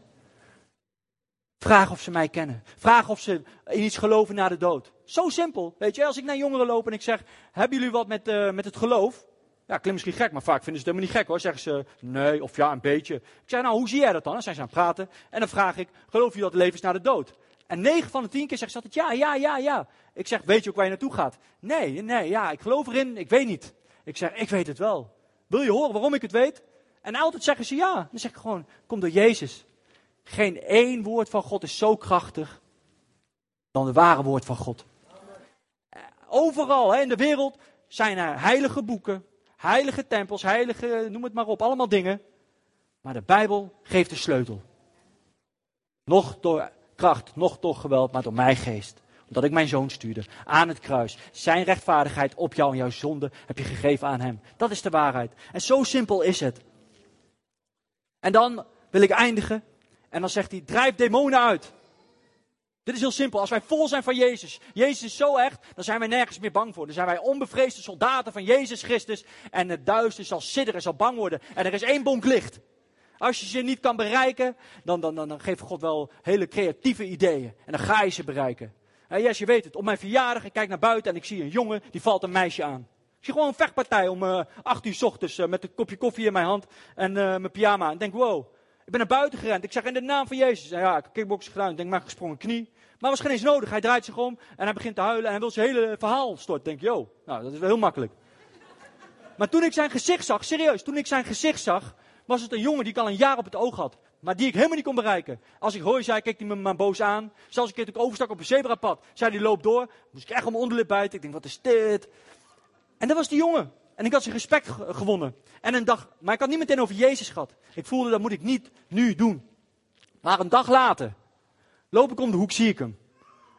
Vraag of ze mij kennen. Vraag of ze in iets geloven na de dood. Zo simpel, weet je. Als ik naar jongeren loop en ik zeg, hebben jullie wat met, uh, met het geloof? Ja, klinkt misschien gek, maar vaak vinden ze het helemaal niet gek hoor. Zeggen ze nee of ja, een beetje. Ik zeg nou, hoe zie jij dat dan? Dan zijn ze aan het praten. En dan vraag ik, geloof je dat het leven is na de dood? En 9 van de 10 keer zegt ze altijd ja, ja, ja, ja. Ik zeg, weet je ook waar je naartoe gaat? Nee, nee, ja, ik geloof erin, ik weet niet. Ik zeg, ik weet het wel. Wil je horen waarom ik het weet? En altijd zeggen ze ja. Dan zeg ik gewoon, kom door Jezus. Geen één woord van God is zo krachtig dan het ware woord van God. Overal hè, in de wereld zijn er heilige boeken, heilige tempels, heilige, noem het maar op, allemaal dingen. Maar de Bijbel geeft de sleutel. Nog door kracht, nog door geweld, maar door mijn geest. Omdat ik mijn zoon stuurde aan het kruis. Zijn rechtvaardigheid op jou en jouw zonde heb je gegeven aan hem. Dat is de waarheid. En zo simpel is het. En dan wil ik eindigen. En dan zegt hij: drijf demonen uit. Dit is heel simpel. Als wij vol zijn van Jezus, Jezus is zo echt, dan zijn wij nergens meer bang voor. Dan zijn wij onbevreesde soldaten van Jezus Christus. En het duister zal sidderen, zal bang worden. En er is één bonk licht. Als je ze niet kan bereiken, dan, dan, dan, geeft God wel hele creatieve ideeën. En dan ga je ze bereiken. En yes, je weet het. Op mijn verjaardag, ik kijk naar buiten en ik zie een jongen, die valt een meisje aan. Ik zie gewoon een vechtpartij om uh, uur s ochtends uh, met een kopje koffie in mijn hand en uh, mijn pyjama. En denk, wow, ik ben naar buiten gerend. Ik zeg in de naam van Jezus. En ja, ik heb kickboksen gedaan. Ik denk, maar gesprongen knie. Maar was geen eens nodig. Hij draait zich om en hij begint te huilen en hij wil zijn hele verhaal storten. Denk, yo, nou, dat is wel heel makkelijk. Maar toen ik zijn gezicht zag, serieus, toen ik zijn gezicht zag, was het een jongen die ik al een jaar op het oog had. Maar die ik helemaal niet kon bereiken. Als ik hooi zei, keek hij me maar boos aan. Zelfs een keer toen ik overstak op een zebrapad, zei hij loop door. Moest ik echt om mijn onderlip bijten. Ik denk, wat is dit? En dat was die jongen. En ik had zijn respect gewonnen. En een dag, maar ik had niet meteen over Jezus gehad. Ik voelde, dat moet ik niet nu doen. Maar een dag later, loop ik om de hoek, zie ik hem.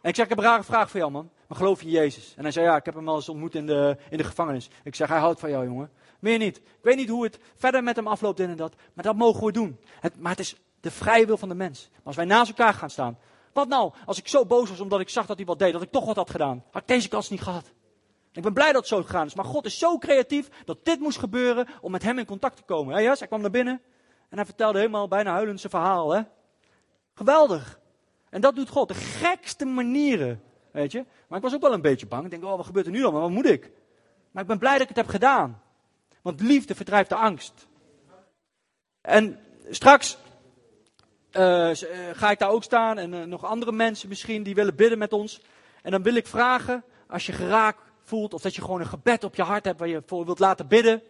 En ik zeg, ik heb een rare vraag voor jou, man. Maar geloof je in Jezus? En hij zei, ja, ik heb hem al eens ontmoet in de, in de gevangenis. Ik zeg, hij houdt van jou, jongen. Meer niet. Ik weet niet hoe het verder met hem afloopt, en dat. Maar dat mogen we doen. Het, maar het is de vrije wil van de mens. Maar als wij naast elkaar gaan staan. Wat nou, als ik zo boos was omdat ik zag dat hij wat deed, dat ik toch wat had gedaan. Had ik deze kans niet gehad. Ik ben blij dat het zo gegaan is. Maar God is zo creatief dat dit moest gebeuren om met hem in contact te komen. Ja, yes, hij kwam naar binnen en hij vertelde helemaal bijna huilend zijn verhaal. Hè? Geweldig. En dat doet God. De gekste manieren. Weet je? Maar ik was ook wel een beetje bang. Ik denk, oh, wat gebeurt er nu? Maar wat moet ik? Maar ik ben blij dat ik het heb gedaan. Want liefde verdrijft de angst. En straks uh, ga ik daar ook staan. En uh, nog andere mensen misschien die willen bidden met ons. En dan wil ik vragen, als je geraakt voelt. Of dat je gewoon een gebed op je hart hebt waar je voor wilt laten bidden.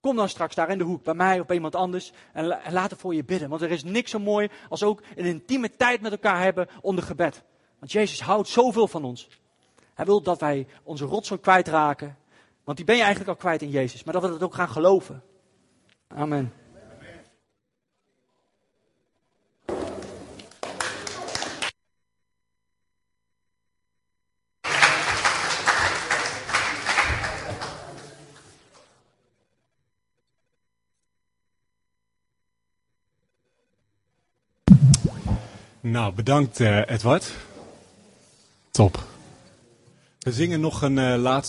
Kom dan straks daar in de hoek bij mij of bij iemand anders en, laat het voor je bidden. Want er is niks zo mooi als ook een intieme tijd met elkaar hebben onder gebed. Want Jezus houdt zoveel van ons. Hij wil dat wij onze rotzooi kwijtraken. Want die ben je eigenlijk al kwijt in Jezus. Maar dat we dat ook gaan geloven. Amen. Nou, bedankt uh, Edward. Top. We zingen nog een uh, laatste.